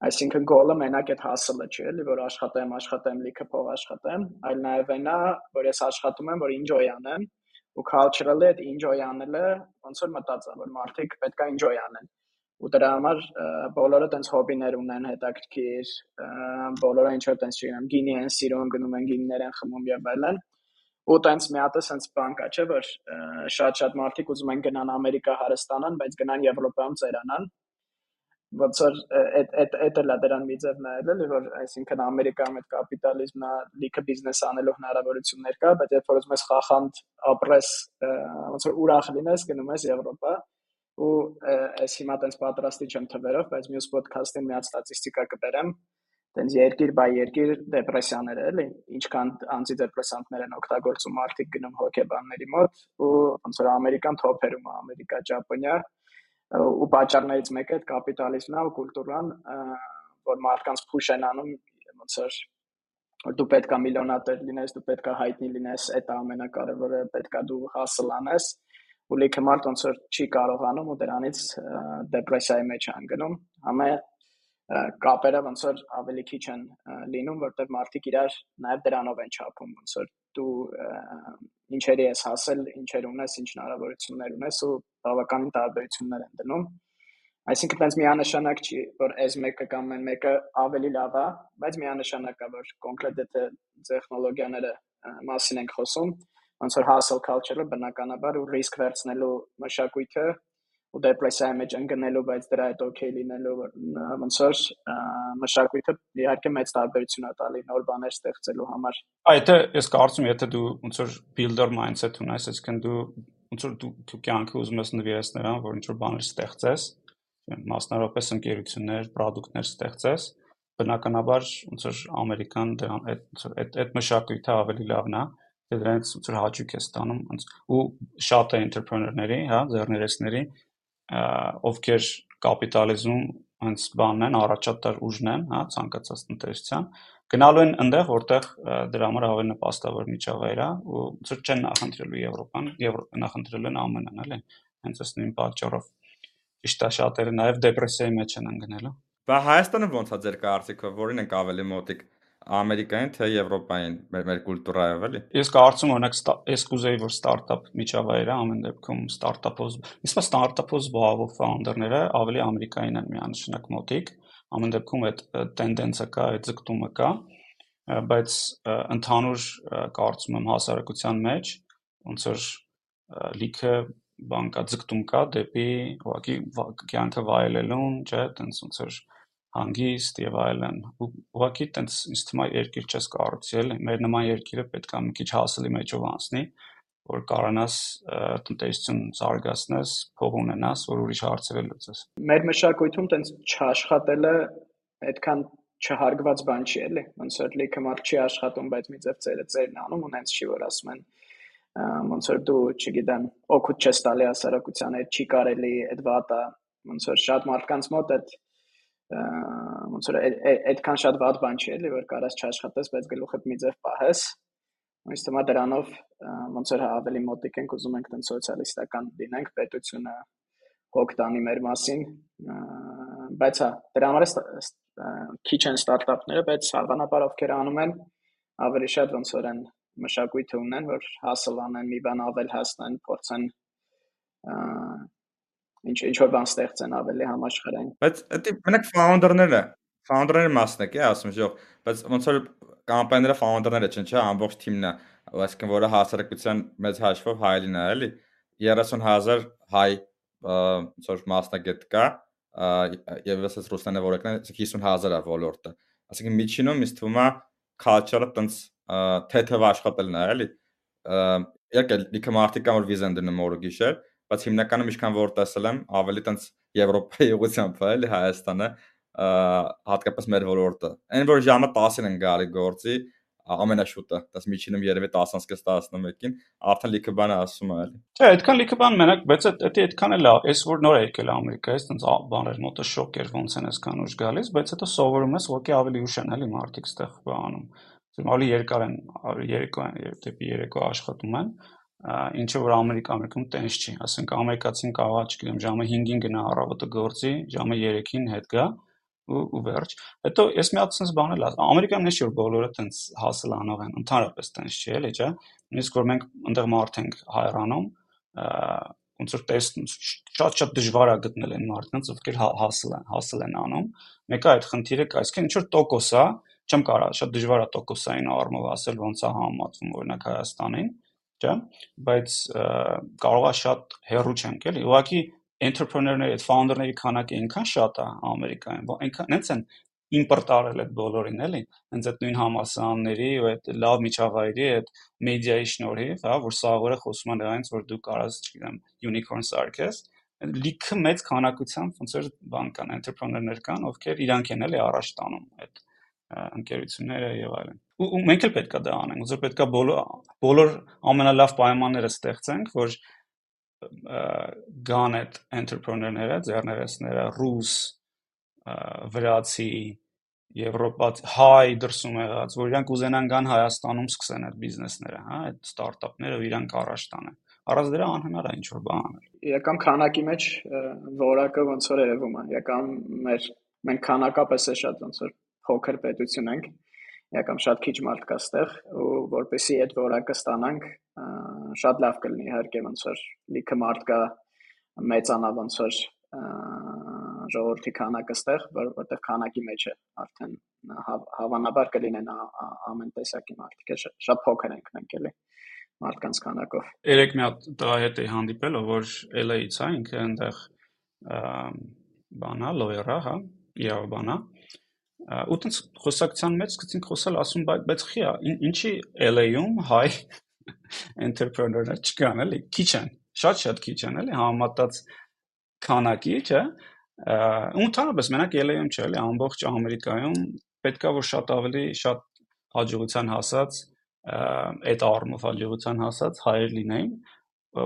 [SPEAKER 2] այսինքն գոլը մենակ այդ հասլը չի էլի որ աշխատեմ աշխատեմ լիքը փող աշխատեմ այլ նաև այնա որ ես աշխատում եմ որ enjoy անեմ ու culturally այդ enjoy անելը ոնց որ մտածա որ մարդիկ պետքա enjoy անեն ու դրա համար բոլորը տենց հոբիներ ունեն հետաքրքիր, բոլորը ինչ որ տենց չգիտեմ, գինի են սիրում, գնում են գինիներ են խմում եւ այլն։ Ու տենց մի հատ էսենց բան կա, չէ՞ որ շատ-շատ մարդիկ ուզում են գնան Ամերիկա հարստանան, բայց գնան Եվրոպայում ծերանան։ Ոնց որ այդ այդ այդ էլ է դրան մի ձև նայել էլի որ այսինքն Ամերիկայում այդ կապիտալիզմն լիքը բիզնես անելու հնարավորություններ կա, բայց երբ որ ուզում ես խախանդ ապրես, ոնց որ ուրախ լինես, գնում ես Եվրոպա ու այս հիմա տենց պատրաստի չեմ թվերով, բայց մյուս ոդքասթին մի հատ ստատիստիկա կբերեմ, տենց երկիր բայ երկիր դեպրեսիաներ էլի, ինչքան անտիդեպրեսանտներ են օգտագործում մարդիկ գնում հոգեբանների մոտ ու ոնց որ ամերիկան թոփերում է, Ամերիկա, Ճապոնիա ու պատճառներից մեկը այդ կապիտալիզմն է ու կուլտուրան, որ մարդկանց փուշ են անում ոնց որ դու պետքա միլիոնատեր լինես, դու պետքա հայտնի լինես, այդ ամենակարևորը պետքա դու հասլ անես ու լիքը մարդ ոնց որ չի կարողանում ու դրանից դեպրեսիայի մեջ են գնում համը կապերը ոնց որ ավելի քիչ են լինում որտեղ մարդիկ իրար նաև դրանով են չափում ոնց որ դու ինչերի ես հասել ինչեր ունես ինչ հնարավորություններ ունես ու բավականին տարբերություններ են դնում այսինքն այնպես միանշանակ չի որ այս մեկը կամ այն մեկը ավելի լավ է բայց միանշանակ է որ կոնկրետ եթե տեխնոլոգիաները մասին ենք խոսում ոնց որ hustle culture-ը բնականաբար ու risk վերցնելու մշակույթը ու դեպրեսիայի մեջ ընկնելու, բայց դրա հետ օքեյ լինելու ոնց որ մշակույթը իհարկե մեծ տարբերություն է տալի նոր բաներ ստեղծելու համար։
[SPEAKER 1] Այ դա ես կարծում եթե դու ոնց որ builder mindset ունես, այսինքն դու ոնց որ դու դու կյանքը ուզում ես նվիրես նրան, որ ինչ որ բաներ ստեղծես, մասնարարապես ընկերություններ, ապրանքներ ստեղծես, բնականաբար ոնց որ ամերիկան դրան այդ այդ այդ մշակույթը ավելի լավն է, դրանից ոնց որ հաճույք է ստանում ոնց ու շատ է ընտրեպրեներների, հա, ձեռներեցների, ովքեր կապիտալիզմում հենց բանն են, առաջատար ուժն են, հա, ցանկացած տնտեսության, գնալու են այնտեղ, որտեղ դրա համար ավելի նպաստավոր միջավայր է, ու ծուր չեն նախընտրելու Եվրոպան, Եվրոպան նախընտրել են ԱՄՆ-ն, էլի։ Հենց այս նույն պատճառով ճիշտ է շատերը նաև դեպրեսիայի մեջ են ընկնելու։
[SPEAKER 3] Բա Հայաստանը ոնց է ձեր կարծիքով, որին ենք ավելի մոտիկ Ամերիկային թե Եվրոպային մեր մեր կուլտուրայով էլի։
[SPEAKER 1] Ես կարծում օրինակ ես կուզեի որ ստարտափ միջավայրը ամեն դեպքում ստարտափոս, իսկ ստարտափոս զբաղվող ֆաունդերները ավելի ամերիկային են միանշանակ մոտիկ, ամեն դեպքում այդ տենդենսը կա, այդ ձգտումը կա, բայց ընդհանուր կարծում եմ հասարակության մեջ ոնց որ լիքը բան կա, ձգտում կա դեպի ուղղակի կյանքը վայելելուն, չէ, տենց ոնց որ հանգիստ եւ այլն։ Ուղղակի տենց ինձ թվում է երկիր չես կառուցել, մեր նման երկիրը պետք է մի քիչ հասելի մեջով անցնի, որ կարողանաս տնտեսություն զարգացնես, փող ունենաս, որ ուրիշ հարցեր լուծես։
[SPEAKER 2] Մեր մշակույթում տենց չաշխատելը այդքան չհարգված բան չի էլի ոնց որ լիքը մարդ չի աշխատում բայց մի ձև ծերը ծերն անում ու նենց չի որ ասում են ոնց որ դու չգիտեմ օգուտ չես տալի հասարակության այդ չի կարելի այդ վատը ոնց որ շատ մարդկանց մոտ այդ ոնց որ այդքան շատ վատ բան չի էլի որ կարաս չաշխատես, բայց գլուխդ մի ձև պահես։ Ինձ թվում է դրանով ոնց որ ավելի մոտիկ ենք ուզում ենք տենց սոցիալիստական լինենք, պետությունը հոգ տանի մեր մասին, բայց հա դրա համար քիչ են ստարտափները, բայց հավանաբար ովքեր անում են ավելի շատ ոնց որ են մշակույթը ունեն, որ հասլ անեն, մի բան ավել հասնեն, փորձեն ինչ ինչ որ բան ստեղծեն ավելի համաշխարհային։
[SPEAKER 3] Բայց դա մենակ founder-ները, founder-ները մասն է, ասում ես, բայց ոնց որ կամպանիները founder-ները չեն, չէ, ամբողջ թիմն է, այսինքն որը հասարակության մեծ հաշվով հայելին է, էլի 30000 հայ ոնց որ մասնագետ կա, եւ ասես Ռուսլանը որակն 50000 է ոլորտը։ Այսինքն միջինում ինձ թվում է culture-ը տենց թեթև աշխատելն է, էլի։ Եկել լիքը մարդիկ կան որ վիզան դնում օրը գիշեր, բայց հիմնականում ինչքան որ տեսել եմ, ավելի տենց Եվրոպայի ուղղությամբ է, էլի Հայաստանը, հատկապես մեր ոլորտը։ Այն որ ժամը 10-ին են գալի գործի, ամենաշուտը, դաս միջինում երևի 10-ից 11-ին արդեն լիքը բան ասում է, էլի։
[SPEAKER 1] Չէ, այդքան լիքը բան մենակ, բայց դա այդքան էլ է, այս որ նոր եկել Ամերիկայից, տենց բաներ մոտը շոկ էր ոնց են այսքան ուշ գալիս, բայց հետո սովորում ես, ոքի ավելի ուշ են էլի մարդիկ ստեղ բանում։ Ավելի երկար են, երեկո են, դեպի երեկո աշխատում են, ինչը որ Ամերիկա Ամերիկում տենց չի, ասենք ամերիկացին կարող է, չգիտեմ, ժամը 5-ին գնա առավոտը գործի, ժամը 3-ին հետ գա ու ու վերջ։ Հետո ես մի հատ sense բան էլ Ամերիկայում նշի որ բոլորը տենց հասել անող են, ընդհանրապես տենց չի էլի, չէ։ Նույնիսկ որ մենք այնտեղ մարդ ենք հայրանում, ոնց որ տեսնում շատ-շատ դժվար է գտնել այն մարդկանց, ովքեր հա, հասել են, հասել են անում։ Մեկը այդ խնդիրը կա, այսինքն ինչ որ տոկոս է, չեմ կարող, շատ դժվար է տոկոսային առումով ասել ոնց է համեմատվում օրինակ Հայաստանին չէ, բայց կարող է շատ հեռու չենք էլի։ Ուղղակի entrepreneur-ների, այդ founder-ների քանակը այնքան շատ է Ամերիկայում, որ այնքան հենց են իմպորտ արել այդ բոլորին էլի, հենց այդ նույն համասարանների ու այդ լավ միջավայրի, այդ մեդիայի շնորհիվ, հա, որ սաղորը խոսում են նրանից, որ դու կարաս, չգիտեմ, unicorn սարքես, լիքը մեծ քանակությամբ ոնց որ բան կան, entrepreneur-ներ կան, ովքեր իրանք են էլի առաջ տանում այդ ընկերությունները եւ այլն։ Ու, մենք էլ պետքա դա անենք, ոնց որ պետքա բոլոր բոլոր ամենալավ պայմանները ստեղծենք, որ գան այդ entrepreneur-ները, ձեռներեցները, ռուս, վրացի, եվրոպացի, հայ դրսում եղած, որ իրանք ուզենան գան Հայաստանում սկսեն այդ բիզնեսները, հա, այդ ստարտափները իրանք առաջ տանեն։ Առանց դրա անհնար է ինչ որ բան անել։
[SPEAKER 2] Եկամ քանակի մեջ որակը ոնց որ երևում է։ Եկամ մեր մենք քանակապես է շատ ոնց որ փոքր պետություն ենք, եկամ շատ քիչ մարդ կա ստեղ ու որպեսի այդ որակը ստանանք, շատ լավ կլինի իհարկե ոնց որ լիքը մարդ կա մեծանա ոնց որ ժողովրդի քանակը ստեղ, որ որտեղ քանակի մեջ է արդեն հավանաբար կլինեն ամեն տեսակի մարդիկ, շատ փոքր ենք մենք էլի մարդկանց քանակով։
[SPEAKER 1] Երեք մի հատ տղա հետ էի հանդիպել, որ LA-ից է, ինքը այնտեղ բանա, լոյերա, հա, իրավաբանա, ու տենց խոսակցության մեջ սկսեցինք խոսալ, ասում բայց խիա, ինչի LA-ում հայ entrepreneur-ներ չկան, էլի, քիչ են, շատ-շատ քիչ են, էլի, համեմատած քանակի, չէ՞։ ընդհանրապես մենակ LA-ում չէ, էլի, ամբողջ Ամերիկայում պետքա որ շատ ավելի շատ հաջողության հասած այդ առումով հաջողության հասած հայեր լինեին,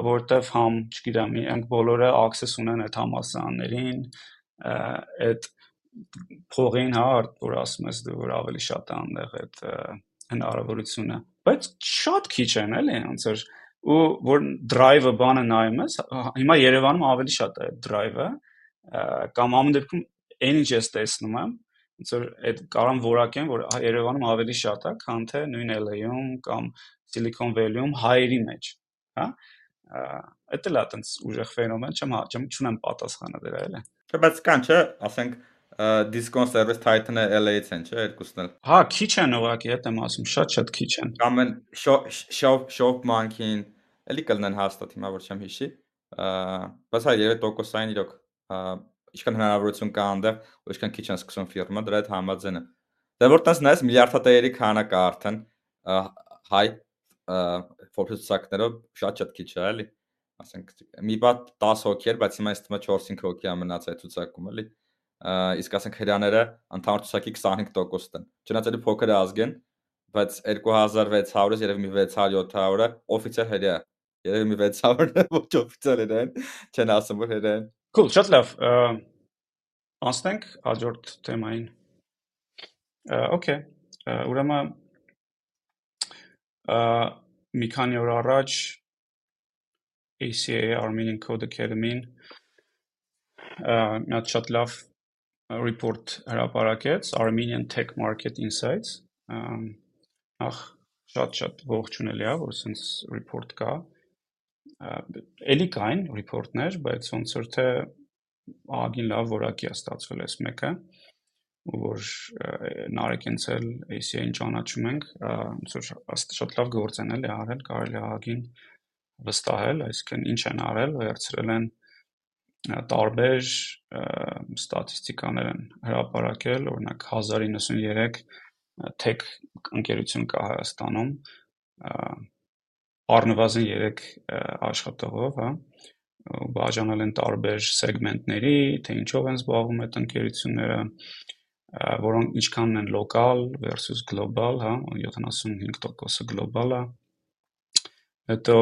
[SPEAKER 1] որտեվ համ, չգիտեմ, իրենք բոլորը access ունեն այդ համասարաններին, այդ փողին, հա, որ ասում ես դու որ ավելի շատ է այնտեղ այդ հնարավորությունը, բայց շատ քիչ են էլի, ոնց որ ու որ drive-ը բանը նայում ես, հիմա Երևանում ավելի շատ է drive-ը, կամ ամեն դեպքում այն ինչ ես տեսնում եմ, ոնց որ այդ կարամ որակեն, որ Երևանում ավելի շատ է, քան թե նույն LA-ում կամ Silicon Valley-ում հայերի մեջ, հա Էդ էլ է այտենց ուժեղ ֆենոմեն, չեմ չեմ չունեմ պատասխանը դրա էլի։
[SPEAKER 3] Չէ, բայց կան, չէ, ասենք Discon Service Titan-ը LA-ից են, չէ, երկուսն էլ։
[SPEAKER 1] Հա, քիչ են ուղղակի, հետ եմ ասում, շատ-շատ քիչ են։
[SPEAKER 3] Կամ են Shop Shop Monkey-ին, էլի կլնեն հաստատ հիմա որ չեմ հիշի։ Բայց հա 3%-ային իրոք ինչքան հնարավորություն կա այնտեղ, ու ինչքան քիչ են սկսում ֆիրմա, դրա հետ համաձայն եմ։ Դե որ տես նայես միլիարդատերերի քանակը արդեն հայ ֆորբես ցակներով շատ-շատ քիչ է, էլի։ Ասենք մի բան 10 հոգի էր, բայց հիմա իստիմա 4-5 հոգի է մնաց այդ ցուցակում, էլի։ Իսկ ասենք հրաները ընդհանուր ցուցակի 25%-ն են։ Չնայած էլի փոքր ազգ են, բայց 2600-ից երևի մի 600-700-ը օֆիցիալ հրյա։ Երևի մի 600-ը ոչ օֆիցիալ են, չեն ասում որ հրյա են։
[SPEAKER 1] Cool, շատ լավ։ Անցնենք հաջորդ թեմային։ Okay։ Ուրեմն մի քանի օր առաջ ACA Armenian Code Academy-ին մի հատ շատ լավ report հրապարակեց Armenian Tech Market Insights։ Ախ շատ-շատ ողջունելի է, որ sense report կա էլի կային report-ներ, բայց ոնց որ թե ահագին լավ որակի է ստացվել այս մեկը որ Նարեկենց էլ ACA-ին ճանաչում ենք, ոնց որ շատ լավ գործ են էլի արել, կարելի է ահագին վստահել, այսինքն ինչ են արել, վերցրել են տարբեր ստատիստիկաներ են հրապարակել, օրինակ 1093 tech ընկերություն կա Հայաստանում, առնվազն 3 աշխատողով, հա, բաժանել են տարբեր սեգմենտների, թե ինչով են զբաղվում այդ ընկերությունները, որոնք ինչքանն են local versus global, հա, 75%-ը global է։ Հետո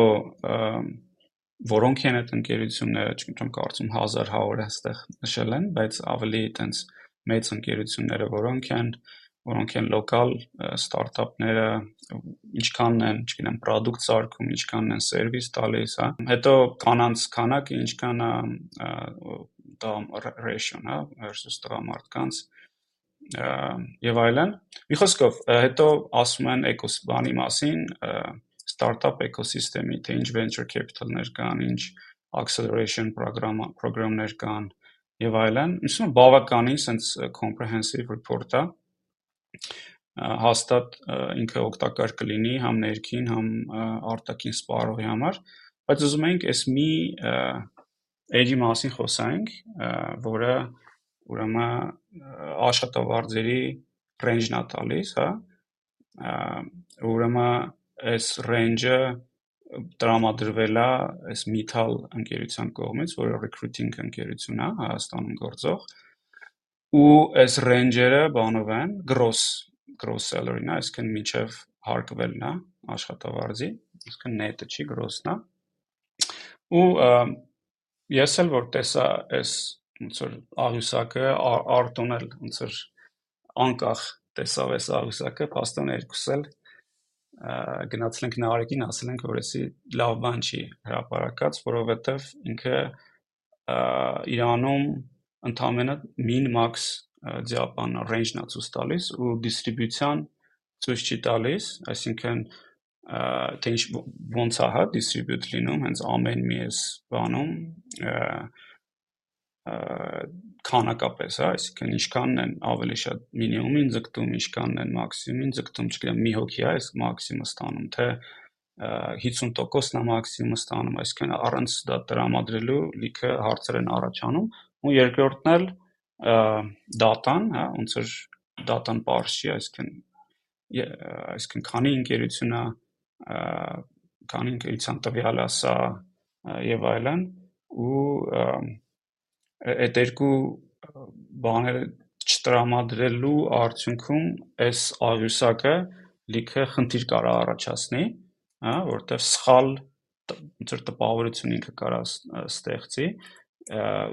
[SPEAKER 1] որոնք են այդ ընկերությունները, չգիտեմ, կարծում 1000 100-ը այստեղ նշել են, բայց ավելի այտենց մեծ ընկերությունները որոնք են, որոնք են լոկալ ստարտափները, ինչքանն են, չգիտեմ, product սարքում, ինչքանն են սերվիս տալիս, հա։ Հետո կանանց քանակը ինչքան է դա ratio-ն, հա, versus տղամարդկանց եւ այլն։ Մի խոսքով, հետո ասում են էկոսիստեմի մասին, ստարտափ էկոսիստեմի, թե ինչ venture capital-ներ կան, ինչ acceleration program program-ներ կան եւ այլն։ Ուսում բավականին sense comprehensive report է հաստատ ինքը օգտակար կլինի համ ներքին, համ արտաքին սպառողի համար, բայց ուզում ենք այս մի edge-ի մասին խոսանք, որը ուրեմն աշխատավարձերի range-ն է տալիս, հա։ Ուրեմն այս range-ը տրամադրվել է այս Metal ընկերության կողմից, որը recruiting ընկերություն է Հայաստանում գործող, ու այս range-երը բանով են gross gross salary-ն է, այսինքն միջև հարկվելն է աշխատավարձի, այսինքն net-ը չի gross-ն է։ Ու ես էլ որ տեսա այս ոնց որ աղյուսակը արտոն էլ ոնց որ անկախ տեսավ այս աղյուսակը, փաստորեն երկուս էլ գնացել ենք Նարեկին, ասել ենք որ էսի լավ բան չի հրապարակած, որովհետև ինքը Իրանում ընդամենը min max ձիապան range-ն է ցույց տալիս ու distribution ցույց չի տալիս, այսինքն թե ինչ ոնց է հա distribute լինում հենց ամեն մի էս բանում քանակապես, հա, այսինքն ինչքանն են ավելի շատ մինիմումին ձգտում, ինչքանն են մաքսիմումին ձգտում, չգիտեմ, մի հոգի է այս մաքսիմումը ստանում, թե 50%-ն է մաքսիմումը ստանում, այսինքն առանց դա տրամադրելու լիքը հարցեր են առաջանում, ու երկրորդն էլ դատան, հա, ոնց որ դատան չի, այսինքն այսինքն քանի ընկերություն է, քանի ընկերության տվյալ է սա եւ այլն ու այդ երկու բաները չտրամադրելու արդյունքում այս աղյուսակը լիքը խնդիր կարա առաջացնի, հա, որտեղ սխալ ոնց որ տպավորություն ինքը կարա ստեղծի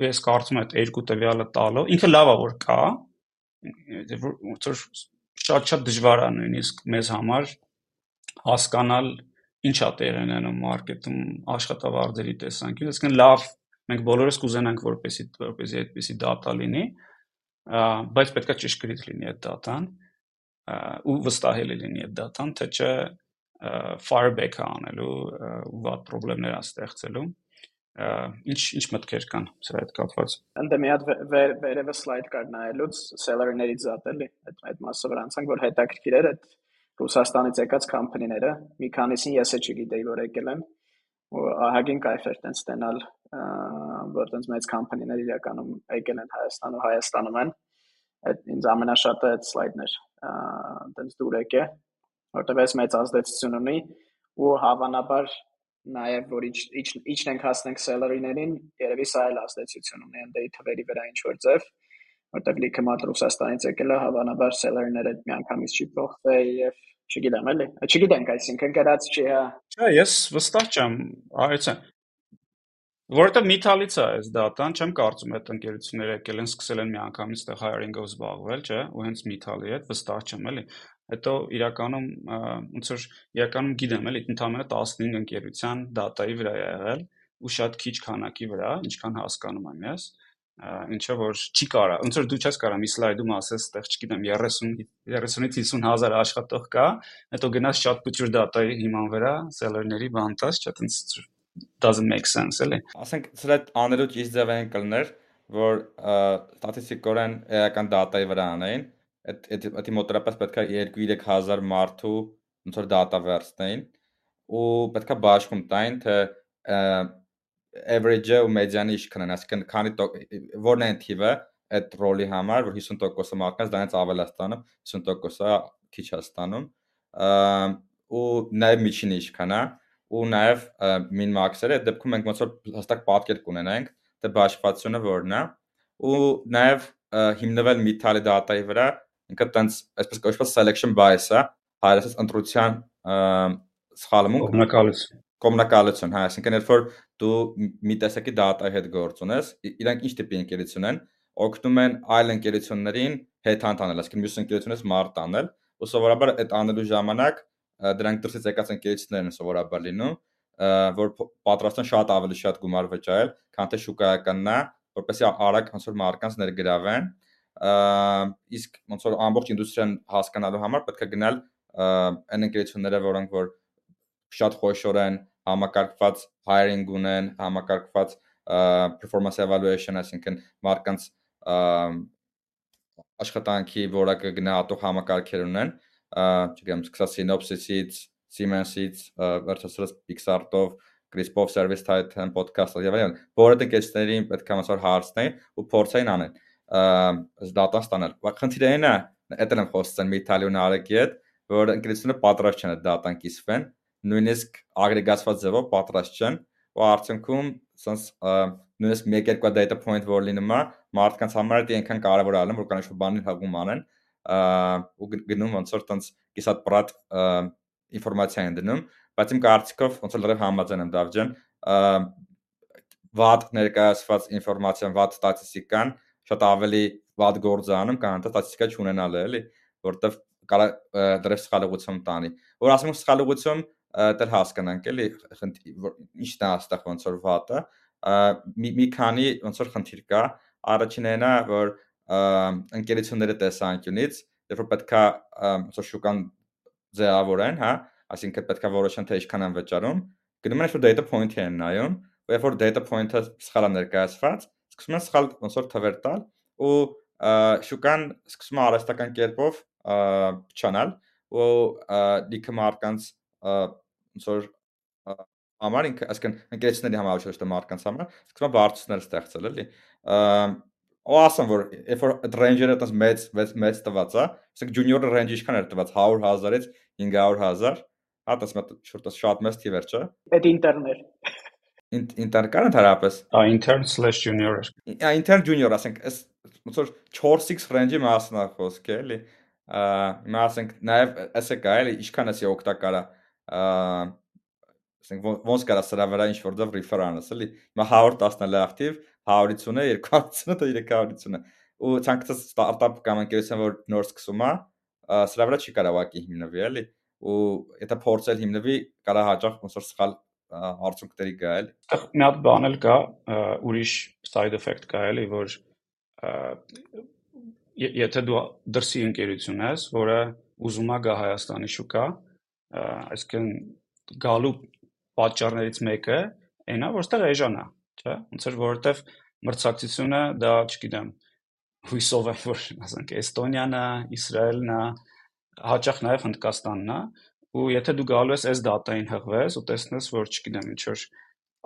[SPEAKER 1] ես կարծում եմ այդ երկու տվյալը տալով ինքը լավա որ կա ոնց որ շատ-շատ դժվար է նույնիսկ մեզ համար հասկանալ ինչա տեղ ունենում մարքեթում աշխատավարձերի տեսանկյունից, այսինքն լավ մենք բոլորս կուզենանք որպեսի որպեսի այդպեսի data լինի, բայց պետքա ճշգրիտ լինի այդ data-ն ու վստահելի լինի այդ data-ն, թե չէ fireback-ը անելու ու վատ խնդիրներ ստեղծելու ինչ ինչ մտքեր կան սրա հետ կապված
[SPEAKER 2] ընդ մի հատ վերևը սլայդ կար նայելուց seller-ներից զատ էլի այդ այդ մասը վրա անցանք որ հետաքրքիր էր այդ Ռուսաստանից եկած կամփանիները մի քանիսին ես էլ չգիտեի որ եկել են ահագին կայֆ էր տենց ստենալ որ տենց մեծ կամփանիներ իրականում եկել են Հայաստան ու Հայաստանում են այդ ինձ ամենաշատը այդ սլայդն էր տենց դուր եկե որտեղ էս մեծ ազդեցություն ունի ու հավանաբար նաև որ ինչ ինչն ենք հասնենք սելերիներին երևի սա էլ ազդեցություն ունի ընդ թվերի վրա ինչ որ ձև որտեղ լիքը մատ Ռուսաստանից եկել է հավանաբար սելերները միանգամից չի փոխվել եւ չգիտեմ էլի չգիտենք այսինքն գրած չի հա
[SPEAKER 1] Չէ ես վստահ չեմ այցը Որովհետեւ Միթալից է այս դատան, չեմ կարծում այդ ընկերությունները եկել են սկսել են միանգամից այդտեղ hiring-ով զբաղվել, չէ, ու հենց Միթալի հետ վստահ չեմ էլի։ Հետո իրականում ոնց որ իրականում գիտեմ էլի, ընդամենը 15 ընկերության դատայի վրա է եղել ու շատ քիչ քանակի վրա, ինչքան հասկանում եմ ես ինչը որ չի կարա ոնց որ դու չես կարա մի սլայդում ասես այդտեղ չգիտեմ 30 30-ից 50 հազար աշխատող կա հետո գնաս շատ փոքր դատայի հիման վրա սելերների բանտած չէ տենց doesn't make sense էլի
[SPEAKER 3] ասենք սրա անելու ճիշտ ձևը են կլներ որ ստատիստիկորեն էական դատայի վրա անային այդ այդ մոտորապես պետք է 2-3000 մարդու ոնց որ դատա վերցնեին ու պետքա բաշխում տային թե average-ը ու median-ը ինչ կնան, այսինքն քանի որն է թիվը այդ ռոլի համար, որ 50%-ը մարդկանց դրանից ավել է ստանում, 50%-ը քիչ է ստանում ու նաև միջինը ինչքան է ու նաև min max-երը, այդ դեպքում մենք ոնց որ հստակ պատկեր կունենանք, թե բաշխվածությունը որն է ու նաև հիմնվել Mithali data-ի վրա, ինքը տենց այսպես կոչված selection bias-ը, հայերենից ընտրության սխալմունք
[SPEAKER 1] կողմնակալություն
[SPEAKER 3] կոմունակալություն, հա, այսինքն երբ որ դու մի տեսակի data հետ գործ ունես, իրանք ինչ տիպի ընկերություն են, օգնում են այլ ընկերություններին headhunt անել, այսինքն մյուս ընկերությունից մարդ անել, ու սովորաբար այդ անելու ժամանակ դրանք դրսից եկած ընկերություններն են սովորաբար լինում, որ պատրաստ են շատ ավելի շատ գումար վճարել, քան թե շուկայականն է, որպեսզի արագ ոնց որ մարկանց ներգրավեն, իսկ ոնց որ ամբողջ ինդուստրիան հասկանալու համար պետք է գնալ այն ընկերությունները, որոնք որ շատ խոշոր են, համակարգված hiring ունեն, համակարգված performance evaluation, այսինքն մարկանց աշխատանքի որակը գնահատող համակարգեր ունեն, չգիտեմ, սկսած Synopsys-ից, Siemens-ից, վերջացրած Pixar-ով, Crisp-ով Service Titan podcast-ը եւ այլն, բոլոր դեկեստերին պետք է մասոր հարցնեին ու փորձային անեն data ստանալ։ Խնդիրը այն է, դա եմ խոսում մի Italian արեկի հետ, որ ընկերությունը պատրաստ չեն data-ն կիսվեն, նույնիսկ ագրեգացված ձևով պատրաստ չեն ու արդյունքում սենց նույնիսկ 1-2 data point որ լինում է մարդկանց համար դա այնքան կարևոր է ալնում որ կանչ բանին հղում անեն ու գնում ոնց որ տենց կիսատ պրատ ինֆորմացիա են դնում, բայց իմ կարծիքով ոնց որ լրիվ համաձայն եմ Դավջան, վատ ներկայացված ինֆորմացիան, վատ ստատիստիկան շատ ավելի վատ գործ անում, քան դա ստատիստիկա չունենալը, էլի, որտեվ կարա դրես սխալողություն տանի։ Որ եմ սխալողություն, դեռ հասկանանք, էլի, ինչն է այստեղ ոնց որ վատը, մի մի քանի ոնց որ խնդիր կա։ Առաջինն է, որ ընկերությունների տեսանկյունից, երբ որ պետքա ոնց շուկան ձևավորեն, հա, այսինքն պետքա որոշեն թե ինչքան են վճարում, գնում են որ data point-ի են նայում, ու երբ որ data point-ը սխալ է ներկայացված, սկսում են սխալ ոնց որ թվեր տալ ու շուկան սկսում է արհեստական կերպով չանալ ու լիքը մարկանց ոնց որ համար ինքը, այսինքն ընկերությունների համար ոչ թե մարկանց համար, սկսում է բարձրացնել ստեղծել էլի ու ասեմ որ երբ որ range-ը այդպես մեծ մեծ տված է, ասենք junior-ը range ինչքան էր տված 100.000-ից 500.000, հա, դες մոտ շուտ շատ մեծ թիվ էր, չէ։
[SPEAKER 2] Այդ ինտերներ։
[SPEAKER 3] Ինտեր կան ընդհանրապես։
[SPEAKER 1] Ա intern/junior։
[SPEAKER 3] Ա intern junior, ասենք, այս ոնց որ 4-6 range-ի մասն է խոսքը, էլի։ Ա ասենք նաև էսը կա, էլի, ինչքան էսի օգտակար է ասենք ոնց կարա սրա վրա ինչ որ դով refer անես, էլի։ Հիմա 110-ն է լավ թիվ, 150 է, 250 թե 350 է։ Ու ցանկացած ստարտափ կամ ընկերություն, որ նոր սկսում է, սրա վրա չի կարող ակի հիմնվի, էլի։ Ու եթե փորձել հիմնվի, կարա հաճախ ոնց որ սխալ արդյունքների գա էլի։
[SPEAKER 1] Այդտեղ մի հատ բան էլ կա, ուրիշ side effect կա էլի, որ եթե դու դրսի ընկերություն ես, որը ուզում է գա Հայաստանի շուկա, այսինքն գալու պատճառներից մեկը այնա, որ ստեղ էժան է, չէ՞։ Ոնց որ որովհետև մրցակցությունը դա, չգիտեմ, հույսով եմ, որ ասենք Էստոնիան է, Իսրայելն է, հաճախ նաև Հնդկաստանն է, ու եթե դու գալու ես այս դատային հղվես ու տեսնես, որ չգիտեմ, ինչ որ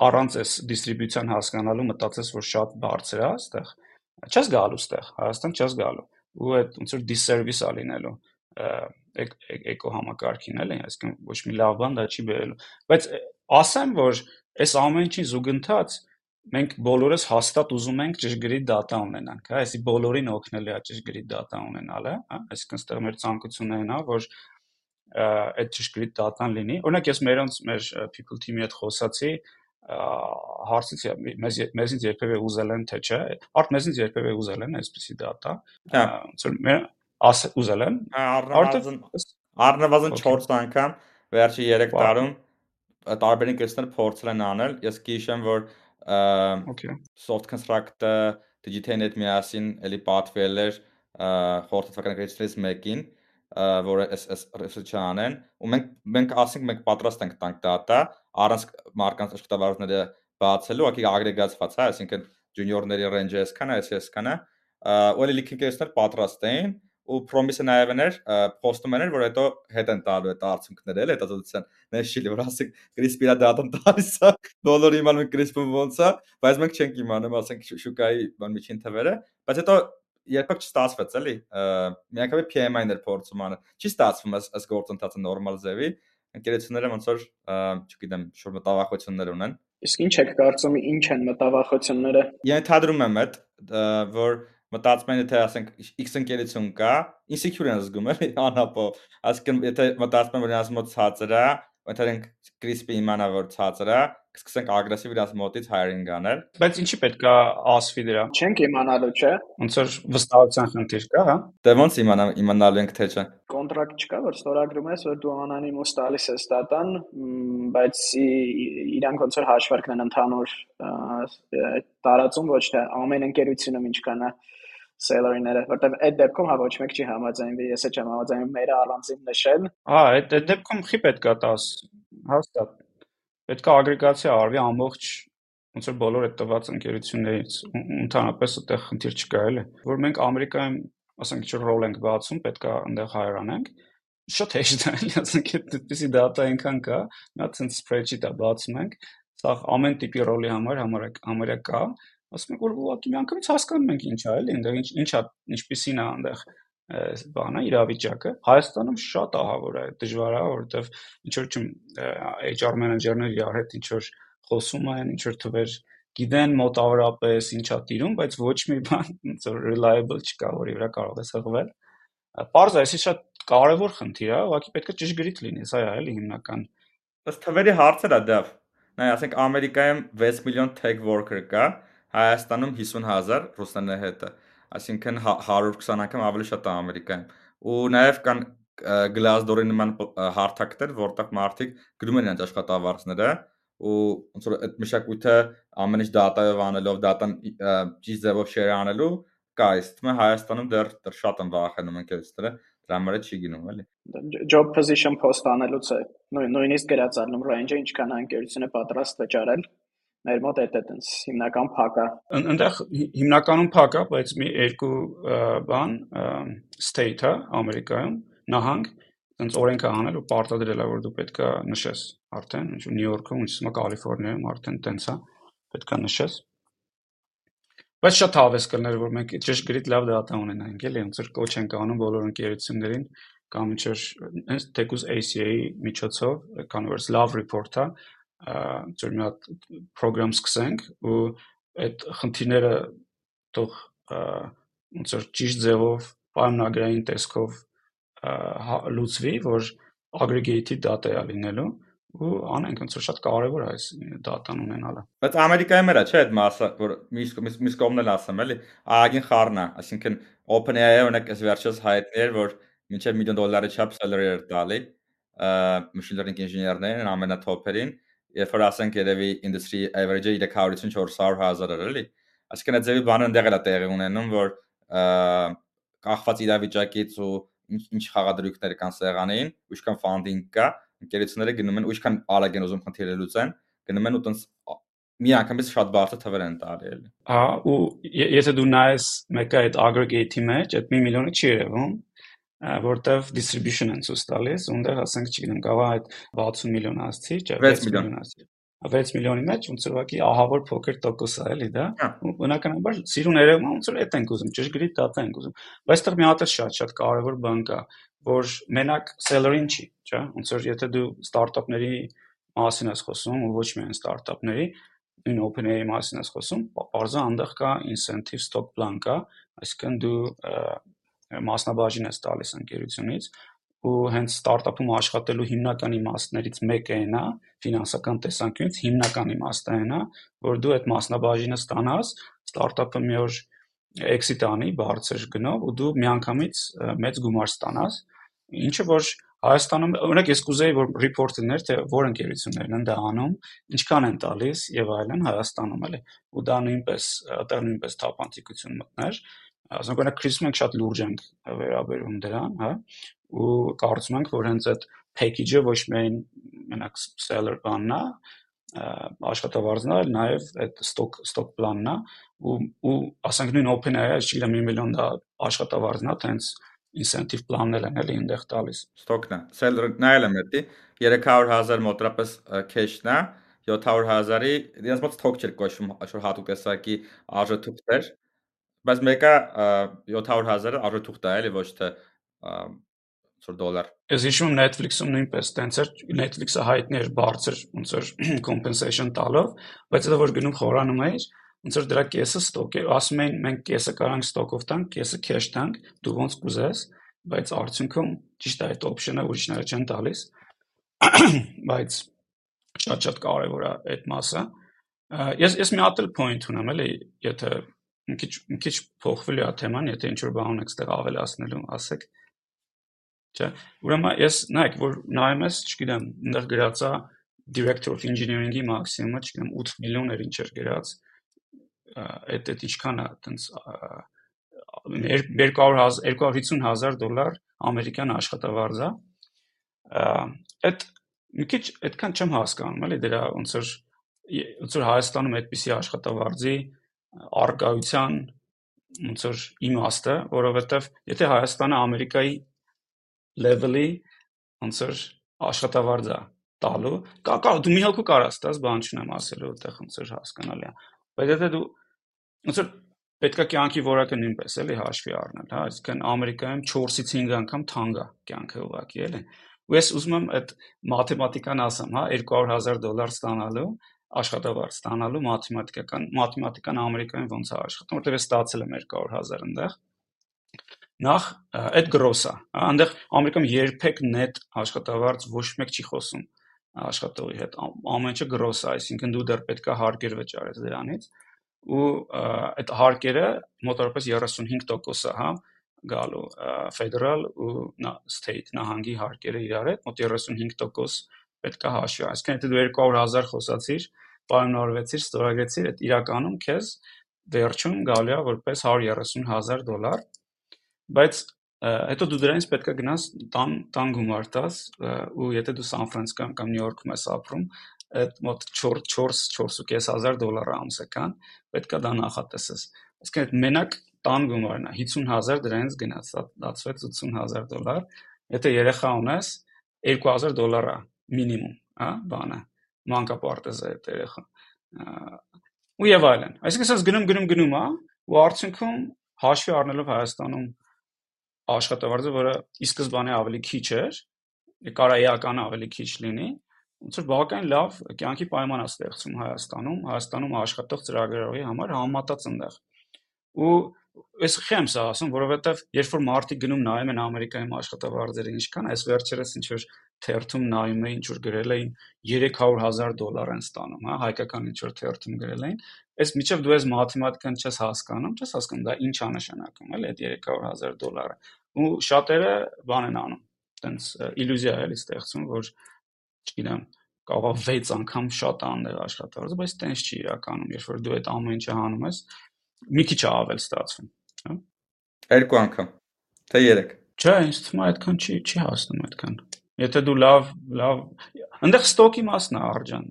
[SPEAKER 1] առանց այս դիստրիբյուցիան հասկանալու մտածես, որ շատ բարձր է այստեղ, չես գալու այստեղ, Հայաստան չես գալու։ Ու այդ ոնց որ disservice ա լինելու էկո համակարգին էլի, այսինքն ոչ մի լավ բան դա չի բերելու։ Բայց ասեմ, որ այս ամեն ինչի զուգընթաց մենք բոլորս հաստատ ուզում ենք ճշգրիտ data ունենանք, հա, այսի բոլորին օգնել է ճշգրիտ data ունենալը, հա, այսինքն ստեղ մեր ցանկությունն է, որ այդ ճշգրիտ data-ն լինի։ Օրինակ ես մերոնց մեր people team-ի հետ խոսացի, հարցից մեզ մեզից երբևէ ուզել են թե չէ արդ մեզից երբևէ ուզել են այսպեսի data
[SPEAKER 3] հա
[SPEAKER 1] ոնց որ մեր աս ուզել են
[SPEAKER 3] առնվազն առնվազն 4 անգամ վերջի 3 տարում տարբեր ընկերներ փորձել են անել ես գիշեմ որ soft construct-ը Digital-net միասին էլի պատվել էր խորհրդատվական ընկերությունից մեկին որը այս research-ը անեն ու մենք մենք ասենք մենք պատրաստ ենք տանք data առանց մարկանց աշխատավարձները բացելու, ակի ագրեգացված, հա, այսինքն ջունիորների range-ը այսքան է, այս այսքան է, ու էլի լիքինգերներ պատրաստ էին ու promise-ը նաև էր post-ում էր որ հետո հետ են տալու այդ արդյունքները էլ հետազոտության նշիլի որ ասենք CRISPR-ը դատան տալիս է իմանում են CRISPR-ը ոնց է բայց մենք չենք իմանում ասենք շուկայի բան միջին թվերը բայց հետո երբեք չստացվեց էլի միանգամի PMI-ներ փորձում անը չի ստացվում այս այս գործընթացը նորմալ ձևի ընկերությունները ոնց որ չգիտեմ շուտ մտավախություններ ունեն
[SPEAKER 2] իսկ ինչ եք կարծում ինչ են մտավախությունները
[SPEAKER 3] ենթադրում եմ այդ որ մտածում են եթե ասենք X ընկերություն կա insecure են զգում էլի անապով ասկն եթե մտածում են որ նրանց մոտ ցածր է Մտերենք CRISP-ի իմանա որ ցածր է, կսկսենք ագրեսիվ իրաց մոտից hiring անել։
[SPEAKER 1] Բայց ինչի պետք է ասվի դրա։
[SPEAKER 2] Չենք իմանալու, չէ։
[SPEAKER 1] Ոնց որ վստահության խնդիր կա, հա։
[SPEAKER 3] Դե ոնց իմանա իմանալու ենք թե չէ։
[SPEAKER 2] Կոնտրակտ չկա, որ ստորագրում ես, որ դու անանիմոս տալիս ես դատան, բայց իրանք ոնց որ հաշվարկն են ընդհանուր տարածում ոչ թե ամեն ընկերությունում ինչքան է salary-ները, որտեվ այդ դեպքում հա ոչ մեկ չի համաձայնվի, ես էլ չեմ համաձայնվում մեր առանձին նշել։
[SPEAKER 1] Հա, այդ այդ դեպքում խի պետքա տաս, հաստատ։ Պետքա ագրեգացիա արվի ամբողջ ոնց որ բոլոր այդ տված ընկերություններից ընդհանրապես այդտեղ խնդիր չկա էլի, որ մենք Ամերիկայում, ասենք, ինչ ռոլ ենք բացում, պետքա այնտեղ հայրանանք շատ հեշտ է, ասենք, այդպեսի data այնքան կա, նա ցենց spreadsheet-ը բացում ենք, սա ամեն տիպի ռոլի համար համարյա կա, ասում եք որ ուղղակի միանգամից հասկանում ենք ինչա էլի այնտեղ ինչ ինչա ինչպեսին է այնտեղ բանը իրավիճակը Հայաստանում շատ ահավոր է դժվար է որովհետև ինչ որ չեմ HR մենեջերները իրար հետ ինչ որ խոսում են ինչ որ թվեր գիտեն մոտավորապես ինչա տիրում բայց ոչ մի բան ոնց որ reliable չկա որի վրա կարող ես հղվել Պարզ է, այսի շատ կարևոր խնդիր է, ուղղակի պետք է ճշգրիտ լինի, սա է էլի հիմնական։
[SPEAKER 3] Ըստ թվերի հարցը դա դա։ Նայ, ասենք Ամերիկայում 6 միլիոն tech worker կա, Հայաստանում 50000 ռուսների հետը, այսինքն 120 հա, անգամ ավելի շատ է Ամերիկայում։ Ու նաև կան Glassdoor-ի նման հարթակներ, որտեղ մարդիկ գրում են իրենց աշխատավարձները ու ոնց որ այդ մշակույթը ամեն ինչ դատայով անելով, դատան ճիշտ ձևով share անելու կա, իսկ է Հայաստանում դեռ դեռ շատ են վախենում ընկերությունները, դրա համար չի գնում, էլի։
[SPEAKER 2] Job position post անելուց է նույնիսկ գրածառնում range-ը ինչքան ընկերությունը պատրաստ վճարել մեր մոտ է տենց հիմնական փակա
[SPEAKER 1] այնտեղ հիմնականում փակա բայց մի երկու բան state-ը ամերիկայում նահանգ տենց օրենք է անել ու պարտադրել է որ դու պետքա նշես արդեն ինչ Նյու Յորքում ինչ ասում Կալիֆոռնիայում արդեն տենց է պետքա նշես բայց շատ հավես կներ որ մենք ճշգրիտ լավ դատա ունենանք էլի ոնց որ կոչ ենք անում բոլոր ընկերություններին կամ ինչ որ հենց թեկուզ ACA-ի միջոցով կան որ love report-ը ծոր մի հատ program սկսենք ու այդ խնդիրները թող ոնց որ ճիշտ ձևով պայմանագրային տեսքով հա, լուծվի, որ aggregated data է լինելու ու անենք ոնց որ շատ կարևոր է այս դատան ունենալը
[SPEAKER 3] բայց ամերիկայում էլա չէ այդ մասը որ միս կողմն էլ ասեմ էլի ագին խառնա այսինքն OpenAI-ը օրինակ այս վերջերս հայտնել որ մինչև միլիոն դոլարի չափ salary էր տալի machine learning ինժեներներին ամենաթոփերին երբ որ ասենք երևի industry average-ը 350-400 հազար էր էլի այսինքն այդ ձևի բանը ընդեղ էլա տեղի ունենում որ կախված իրավիճակից ու ինչ ինչ խաղադրույքներ կան սեղանին, ինչքան ֆանդինգ կա, ընկերությունները գնում են ինչքան արագ են ուզում խնդիրը լուծեն, գնում են ու տենց մի անգամից շատ բարձր թվեր են տալի էլի։
[SPEAKER 1] Հա, ու եթե դու նայես մեկը այդ aggregate-ի մեջ, այդ 1 միլիոնը չի երևում, որտեվ distribution են ցույց տալիս, ունտեղ ասենք, չգիտեմ, կարող այդ 60 միլիոն ասցի, չէ,
[SPEAKER 3] 6 միլիոն ասցի
[SPEAKER 1] 6 միլիոնի մեջ ոնց որ ուղղակի ահավոր փոքր տոկոս է էլի դա
[SPEAKER 3] հա։
[SPEAKER 1] ու բնականաբար սիրուն երևում է ոնց որ այդ ենք ուզում ճշգրիտ data ենք ուզում բայց այդտեղ մի հատ շատ շատ կարևոր բան կա որ մենակ seller-ին չի չէ ոնց որ եթե դու ստարտափների մասին ես խոսում ու ոչ միայն ստարտափների նույն OpenAI մասին ես խոսում բարձր այնտեղ կա incentive stock plan կա այսինքն դու մասնաբաժին ես տալիս ընկերությունից ու հենց ստարտափում աշխատելու հիմնական իմաստներից մեկը այն է ֆինանսական տեսանկյունից հիմնական իմաստը այն է որ դու այդ մասնաբաժինը ստանաս ստարտափը մի օր exit անի բարձր գնով ու դու միանգամից մեծ գումար ստանաս ինչը որ Հայաստանում օրինակ ես կուզեի որ report-ներ թե որ ընկերություններն են դա անում, ինչքան են տալիս եւ այլն Հայաստանում էլի ու դա նույնպես այդտեղ նույնպես թափանցիկություն մտներ ասենք օրինակ քրիսում ենք շատ լուրջ ենք վերաբերում դրան, հա, ու կարծում ենք, որ հենց այդ package-ը ոչ միայն մենակ seller բանն է, աշխատավարձն է, նաև այդ stock stock planն է ու ու ասենք նույն OpenAI-ը, չգիտեմ, 1 միլիոն դա աշխատավարձն է, հենց incentive planներ են էլի այնտեղ տալիս։
[SPEAKER 3] Stock-ն է։ Seller նայել եմ էդի 300.000 մոտրապես cash-ն է, 700.000-ի դրանց մոտ stock չէր կոչվում, այսօր հատուկ տեսակի արժեթուղթեր, բայց մեկը 700.000-ը արժեթուղթ է, էլի ոչ թե որ դոլար։
[SPEAKER 1] Ես հիշում Netflix-ում նույնպես տենց էր Netflix-ը հայտնի էր բարձր ոնց որ compensation տալով, բայց դա որ գնում խորանում էր, ոնց որ դրա կեսը ստոկ էր, ասում էին մենք կեսը կարանք ստոկով տանք, կեսը cash տանք, դու ոնց կուզես, բայց արդյունքում ճիշտ է այդ option-ը ուրիշները չեն տալիս։ Բայց շատ-շատ կարևոր է այդ մասը։ Ես ես մի հատ էլ point ունեմ, էլի, եթե մի քիչ մի քիչ փոխվելու է թեման, եթե ինչ որ բան ունեք ստեղ ավելացնելու, ասեք։ Չէ։ Ուրեմն ես նայեք, որ նայում ես, չգիտեմ, այնտեղ գրած է director of engineering-ի մաքսիմումը, չգիտեմ, 8 միլիոն էր ինչ էր գրած։ Այդ այդ ինչքան է, այտենց 200 250 հազար դոլար ամերիկյան աշխատավարձ է։ Այդ մի քիչ այդքան չեմ հասկանում, էլի դրա ոնց որ ոնց որ Հայաստանում այդպիսի աշխատավարձի արկայության ոնց որ իմաստը, որովհետև եթե Հայաստանը Ամերիկայի level-ի ոնց որ աշխատավարձ է տալու, կա կա դու մի հոգու կարաս տաս, բան չունեմ ասելու, այդտեղ ոնց որ հասկանալի է։ Բայց եթե դու ոնց որ պետքա կյանքի որակը նույնպես էլի հաշվի առնել, հա, այսինքն Ամերիկայում 4-ից 5 անգամ թանկ է կյանքը ուղակի, էլի։ Ու ես ուզում եմ այդ մաթեմատիկան ասեմ, հա, 200.000 դոլար ստանալու աշխատավարձ ստանալու մաթեմատիկական մաթեմատիկան Ամերիկայում ոնց է աշխատում, որտեղ ես ստացել եմ 200.000 այնտեղ նախ այդ գրոս է այնտեղ ամերիկայում երբեք net աշխատավարձ ոչ մեկ չի խոսում աշխատողի հետ ամեն ինչը գրոս է այսինքն դու դեռ պետքա հարկեր վճարես դրանից ու այդ հարկերը մոտավորապես 35% է հա գալու ֆեդերալ ու state նահանգի հարկերը իրար հետ մոտ 35% պետք է հաշվի։ Այսինքն եթե դու 200.000 խոսացիր, պայմանավորվեցիր, ստորագրեցիր, այդ իրականում քեզ վերջում գալու է որպես 130.000 դոլար, բայց հետո դու դրանից պետք է գնաս տան տան գումար տաս ու եթե դու Սան Ֆրանցիսկոյում կամ Նյու Յորքում ես ապրում, այդ մոտ 4 4 4.500 դոլար ամսական պետք է դա նախատեսես։ Այսինքն այդ մենակ տան գումարն է 50000 դրանից գնաց, դատվեց 80000 դոլար։ Եթե երեխա ունես, 2000 դոլար է մինիմում, հա, բանը, մանկապարտեզը այդ երեխա։ Ու եւ այլն։ Այսինքն ասես գնում գնում գնում, հա, ու արդյունքում հաշվի առնելով Հայաստանում աշխատավարձը, որը ի սկզբանե ավելի քիչ էր, կարա էական ավելի քիչ լինի, ոնց որ բավական լավ կյանքի պայման է ստեղծում Հայաստանում, Հայաստանում աշխատող ծրագրերողի համար համատած այնտեղ։ Ու Ես խեմ սա ասում, որովհետև երբ որ մարդիկ գնում նայում են Ամերիկայում աշխատավարձերը ինչքան, այս վերջերս ինչ որ թերթում նայում էին, ինչ որ գրել էին 300.000 դոլար են ստանում, հա, հայկական ինչ որ թերթում գրել էին։ Այս միջև դու ես մաթեմատիկան չես հասկանում, չես հասկանում դա ինչ է նշանակում, էլի այդ 300.000 դոլարը։ Ու շատերը բան են անում, տենց իլյուզիա էլի ստեղծում, որ չգիտեմ, կարող է 6 անգամ շատ անել աշխատավարձը, բայց տենց չի իրականում, երբ որ դու այդ ամեն ինչը հանում ես, մի քիչ ավել ստացվում, հա։
[SPEAKER 3] Երկու անգամ, թե 3։
[SPEAKER 1] Չէ, ինձ թվում է այդքան չի չի հասնում այդքան։ Եթե դու լավ լավ այնտեղ ստոկի մասն է արջան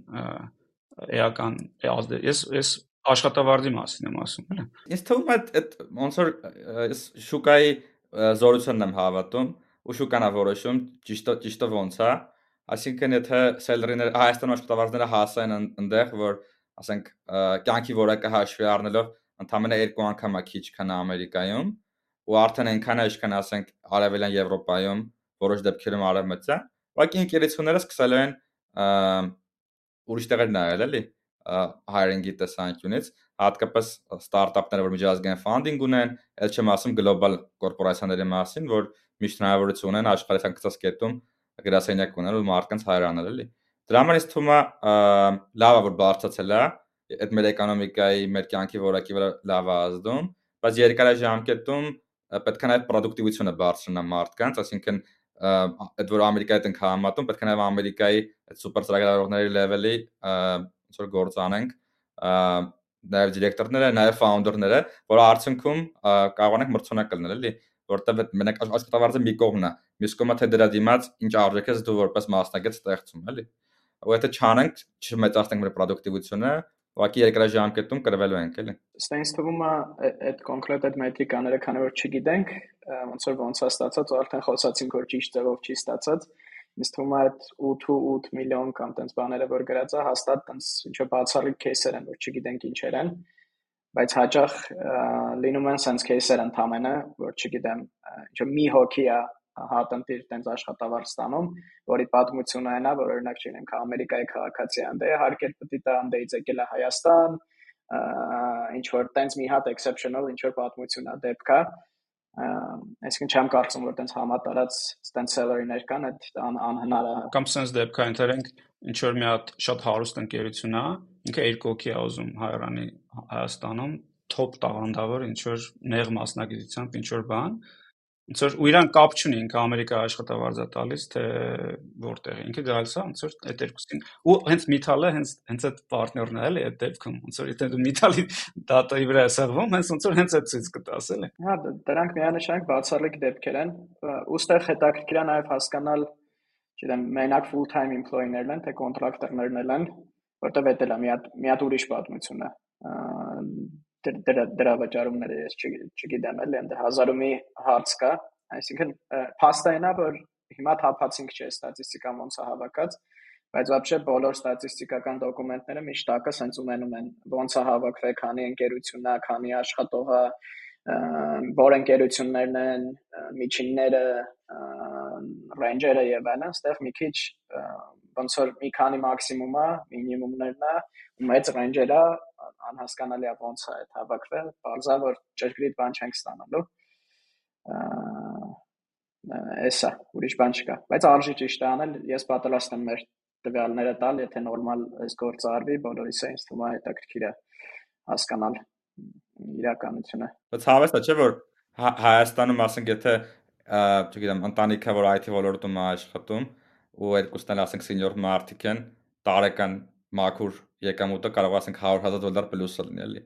[SPEAKER 1] էական ես ես աշխատավարձի մասին եմ ասում, հələ։
[SPEAKER 3] Ինձ թվում է այդ ոնց որ ես շուկայի զորությունն եմ հավատում ու շուկան է որոշում ճիշտ ճիշտը ոնց է, այսինքն եթե սելերիները Հայաստան աշխատավարձները հասան այնտեղ, որ ասենք կյանքի որակը հաշվի առնելով ընդամենը երկու անգամ է քիչ, քան Ամերիկայում, ու արդեն այնքան է, ինչքան ասենք Արևելյան Եվրոպայում, որոշ դեպքերում արևմտյան, ուղղակի ընկերությունները սկսել են ուրիշ տեղեր նայել, էլի hiring-ի տեսանկյունից, հատկապես ստարտափները, որ միջազգային ֆանդինգ ունեն, ել չեմ ասում գլոբալ կորպորացիաների մասին, որ միշտ հնարավորություն ունեն աշխարհի ցանկացած կետում գրասենյակ ունենալ ու մարդկանց հայրանալ, էլի։ Դրա համար ինձ թվում է լավ է որ բարձրացել է, այդ մեր էկոնոմիկայի, մեր կյանքի որակի վրա լավ է ազդում, բայց երկարաժամկետում պետք է նաև պրոդուկտիվությունը բարձրանա մարդկանց, այսինքն այդ որ Ամերիկայի հետ ենք համատում, պետք է նաև Ամերիկայի այդ սուպեր ծրագրավորողների level-ի ոնց որ գործ անենք, նաև դիրեկտորները, նաև ֆաունդերները, որ արդյունքում կարողանանք մրցունակ լինել, էլի, որտեղ այդ մենակ աշխատավարձը մի կողմն է, մյուս կողմը թե դրա դիմաց ինչ արժեք ես դու որպես մասնակից ստեղծում, էլի։ Ու եթե չանենք, չմեծացնենք մեր պրոդուկտիվությունը, Ուղղակի երկրաժամկետում կրվելու ենք, էլի։
[SPEAKER 2] Ստենց թվում է այդ կոնկրետ այդ մետրիկաները, քանի որ չգիտենք, ոնց որ ոնց է ստացած, արդեն խոսացինք, որ ճիշտ ձևով չի ստացած։ Ինձ թվում է այդ 8.8 միլիոն կամ տենց բաները, որ գրած է, հաստատ տենց ինչ-որ բացառիկ кейսեր են, որ չգիտենք ինչեր են, բայց հաճախ լինում են sense кейսեր ընդամենը, որ չգիտեմ, ինչ մի հոգի է հատնտիր տենց աշխատավարձ ստանում, որի պատմությունը այն է, որ օրինակ չգիտեմ, Ամերիկայի քաղաքացի անդե հարկեր պետք է անդեից եկել է Հայաստան, ինչ որ տենց մի հատ exceptional ինչ որ պատմություն է դեպքա, այսինքն չեմ կարծում որ տենց համատարած տենց salary-ներ կան, այդ անհնար է։
[SPEAKER 1] Կամ sense դեպքա ընտրենք ինչ որ մի հատ շատ հարուստ ընկերություն է, ինքը երկու հոգի է ուզում հայրանի Հայաստանում, top տաղանդավոր ինչ որ նեղ մասնագիտությամբ ինչ որ բան, ոնց որ ու իրան կապ չունի ինքը Ամերիկա աշխատավարձա տալիս թե որտեղ ինքը գալիս է ոնց որ այդ երկուսին ու հենց Միթալը հենց հենց այդ պարտներն է էլի այդ դեպքում ոնց որ եթե դու Միթալի դատայի վրա ես հղվում հենց ոնց որ հենց այդ ցույց կտաս էլի
[SPEAKER 2] հա դրանք միանշանակ բացառիկ դեպքեր են ուստեղ հետաքրքիր է նաև հասկանալ չգիտեմ մենակ full time employee-ներն են թե կոնտրակտորներն են որտեվ դա էլ է մի հատ մի հատ ուրիշ պատմություն է դրա դրա վճարումները ես չգիտեմ էլի ընդ հազարումի հարց կա այսինքն փաստայինա որ հիմա թափացինք չէ ստատիստիկան ոնց է հավաքած բայց вообще բոլոր ստատիստիկական դոկումենտները միշտ տակը սենց ունենում են ոնց է հավաքվել քանի ընկերությունն է քանի աշխատող է որ ընկերություններն են միջինները ռեյնջերը եւ այլն այստեղ մի քիչ ոնց որ մի քանի մաքսիմում է մինիմումներն է ու մեծ ռեյնջերը անհասկանալի է ոնց է այդ հավաքվել, բարձա որ ճշգրիտ բան չենք ստանալու։ Էսա, ուրիշ բան չկա, բայց արժի ճիշտ անել, ես պատրաստ եմ մեր տվյալները տալ, եթե նորմալ այս գործը արվի, բոլորիս է ինձ թվում է հետաքրքիր է հասկանալ իրականությունը։
[SPEAKER 3] Բայց հավեստ է, չէ՞ որ Հայաստանում ասենք եթե չգիտեմ, ընտանիքը որ IT ոլորտում է աշխատում ու երկուսն էլ ասենք սենյոր մարդիկ են, տարեկան մաքուր եկամուտը կարող ասենք 100.000 դոլար պլյուսը լինի, էլի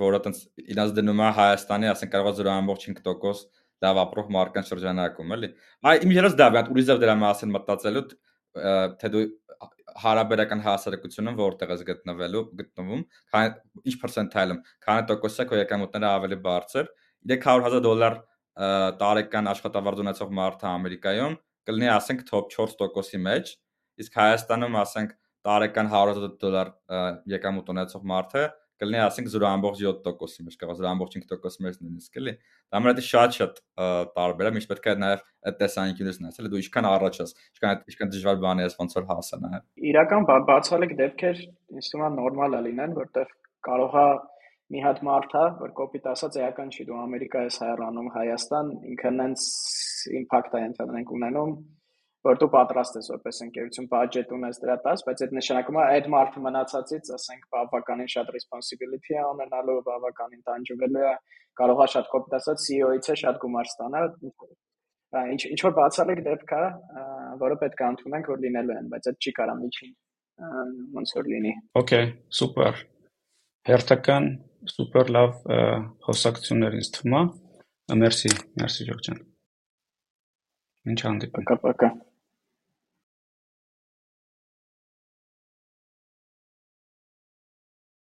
[SPEAKER 3] որը տենց իրաց դնում է Հայաստանի, ասենք կարող է 0.5% լավ ապրող մարքան շրջանակում, էլի։ Այ իմ երաս դա բան ուրիշ ձև դրա մասին մտածելու թե դու հարաբերական հասարակությունը որտեղ ես գտնվելու գտնվում, քան ինչ պերցենտայլում, քանի տոկոսը քո եկամուտները ավելի բարձր, 300.000 դոլար տարեկան աշխատավարձ ունեցող մարդը Ամերիկայում կլինի ասենք top 4%-ի մեջ, իսկ Հայաստանում ասենք տարեկան 100 դոլար եկամուտ ունեցող մարդը կլինի ասենք 0.7%-ի մեջ, կարող 0.5%-ի մեջ նույնիսկ էլի։ Դա համար դա շատ-շատ տարբեր է, միշտ պետք է նաև այդ տեսանկյունից նայես, էլի դու ինչքան առաջ ես, ինչքան ինչքան դժվար բան ես ոնց որ հասա նաև։
[SPEAKER 2] Իրական բացալիք դեպքեր ինձ թվում է նորմալ է լինեն, որտեղ կարող է մի հատ մարդ է, որ կոպիտ ասած էական չի, դու Ամերիկա ես հայրանում Հայաստան, ինքը նենց իմպակտ է ընդհանրենք ունենում, որ դու պատրաստ ես որպես ընկերություն բյուջետ ունես դրա տաս, բայց այդ նշանակում է այդ մարդը մնացածից, ասենք, բավականին շատ responsibility է ունենալու, բավականին տանջվելու է, կարող է շատ կոպիտ ասած CEO-ից է շատ գումար ստանալ, ինչ ինչ որ բացառիկ դեպք է, որը պետք է ընդունենք, որ լինելու են, բայց այդ չի կարա միջին ոնց որ լինի։
[SPEAKER 1] Okay, սուպեր Հերթական սուպեր լավ խոսակցություններ ինձ թվում է։ Մերսի, մերսի Ժորժան։ Ինչ հանդիպում։
[SPEAKER 2] Пока-пока։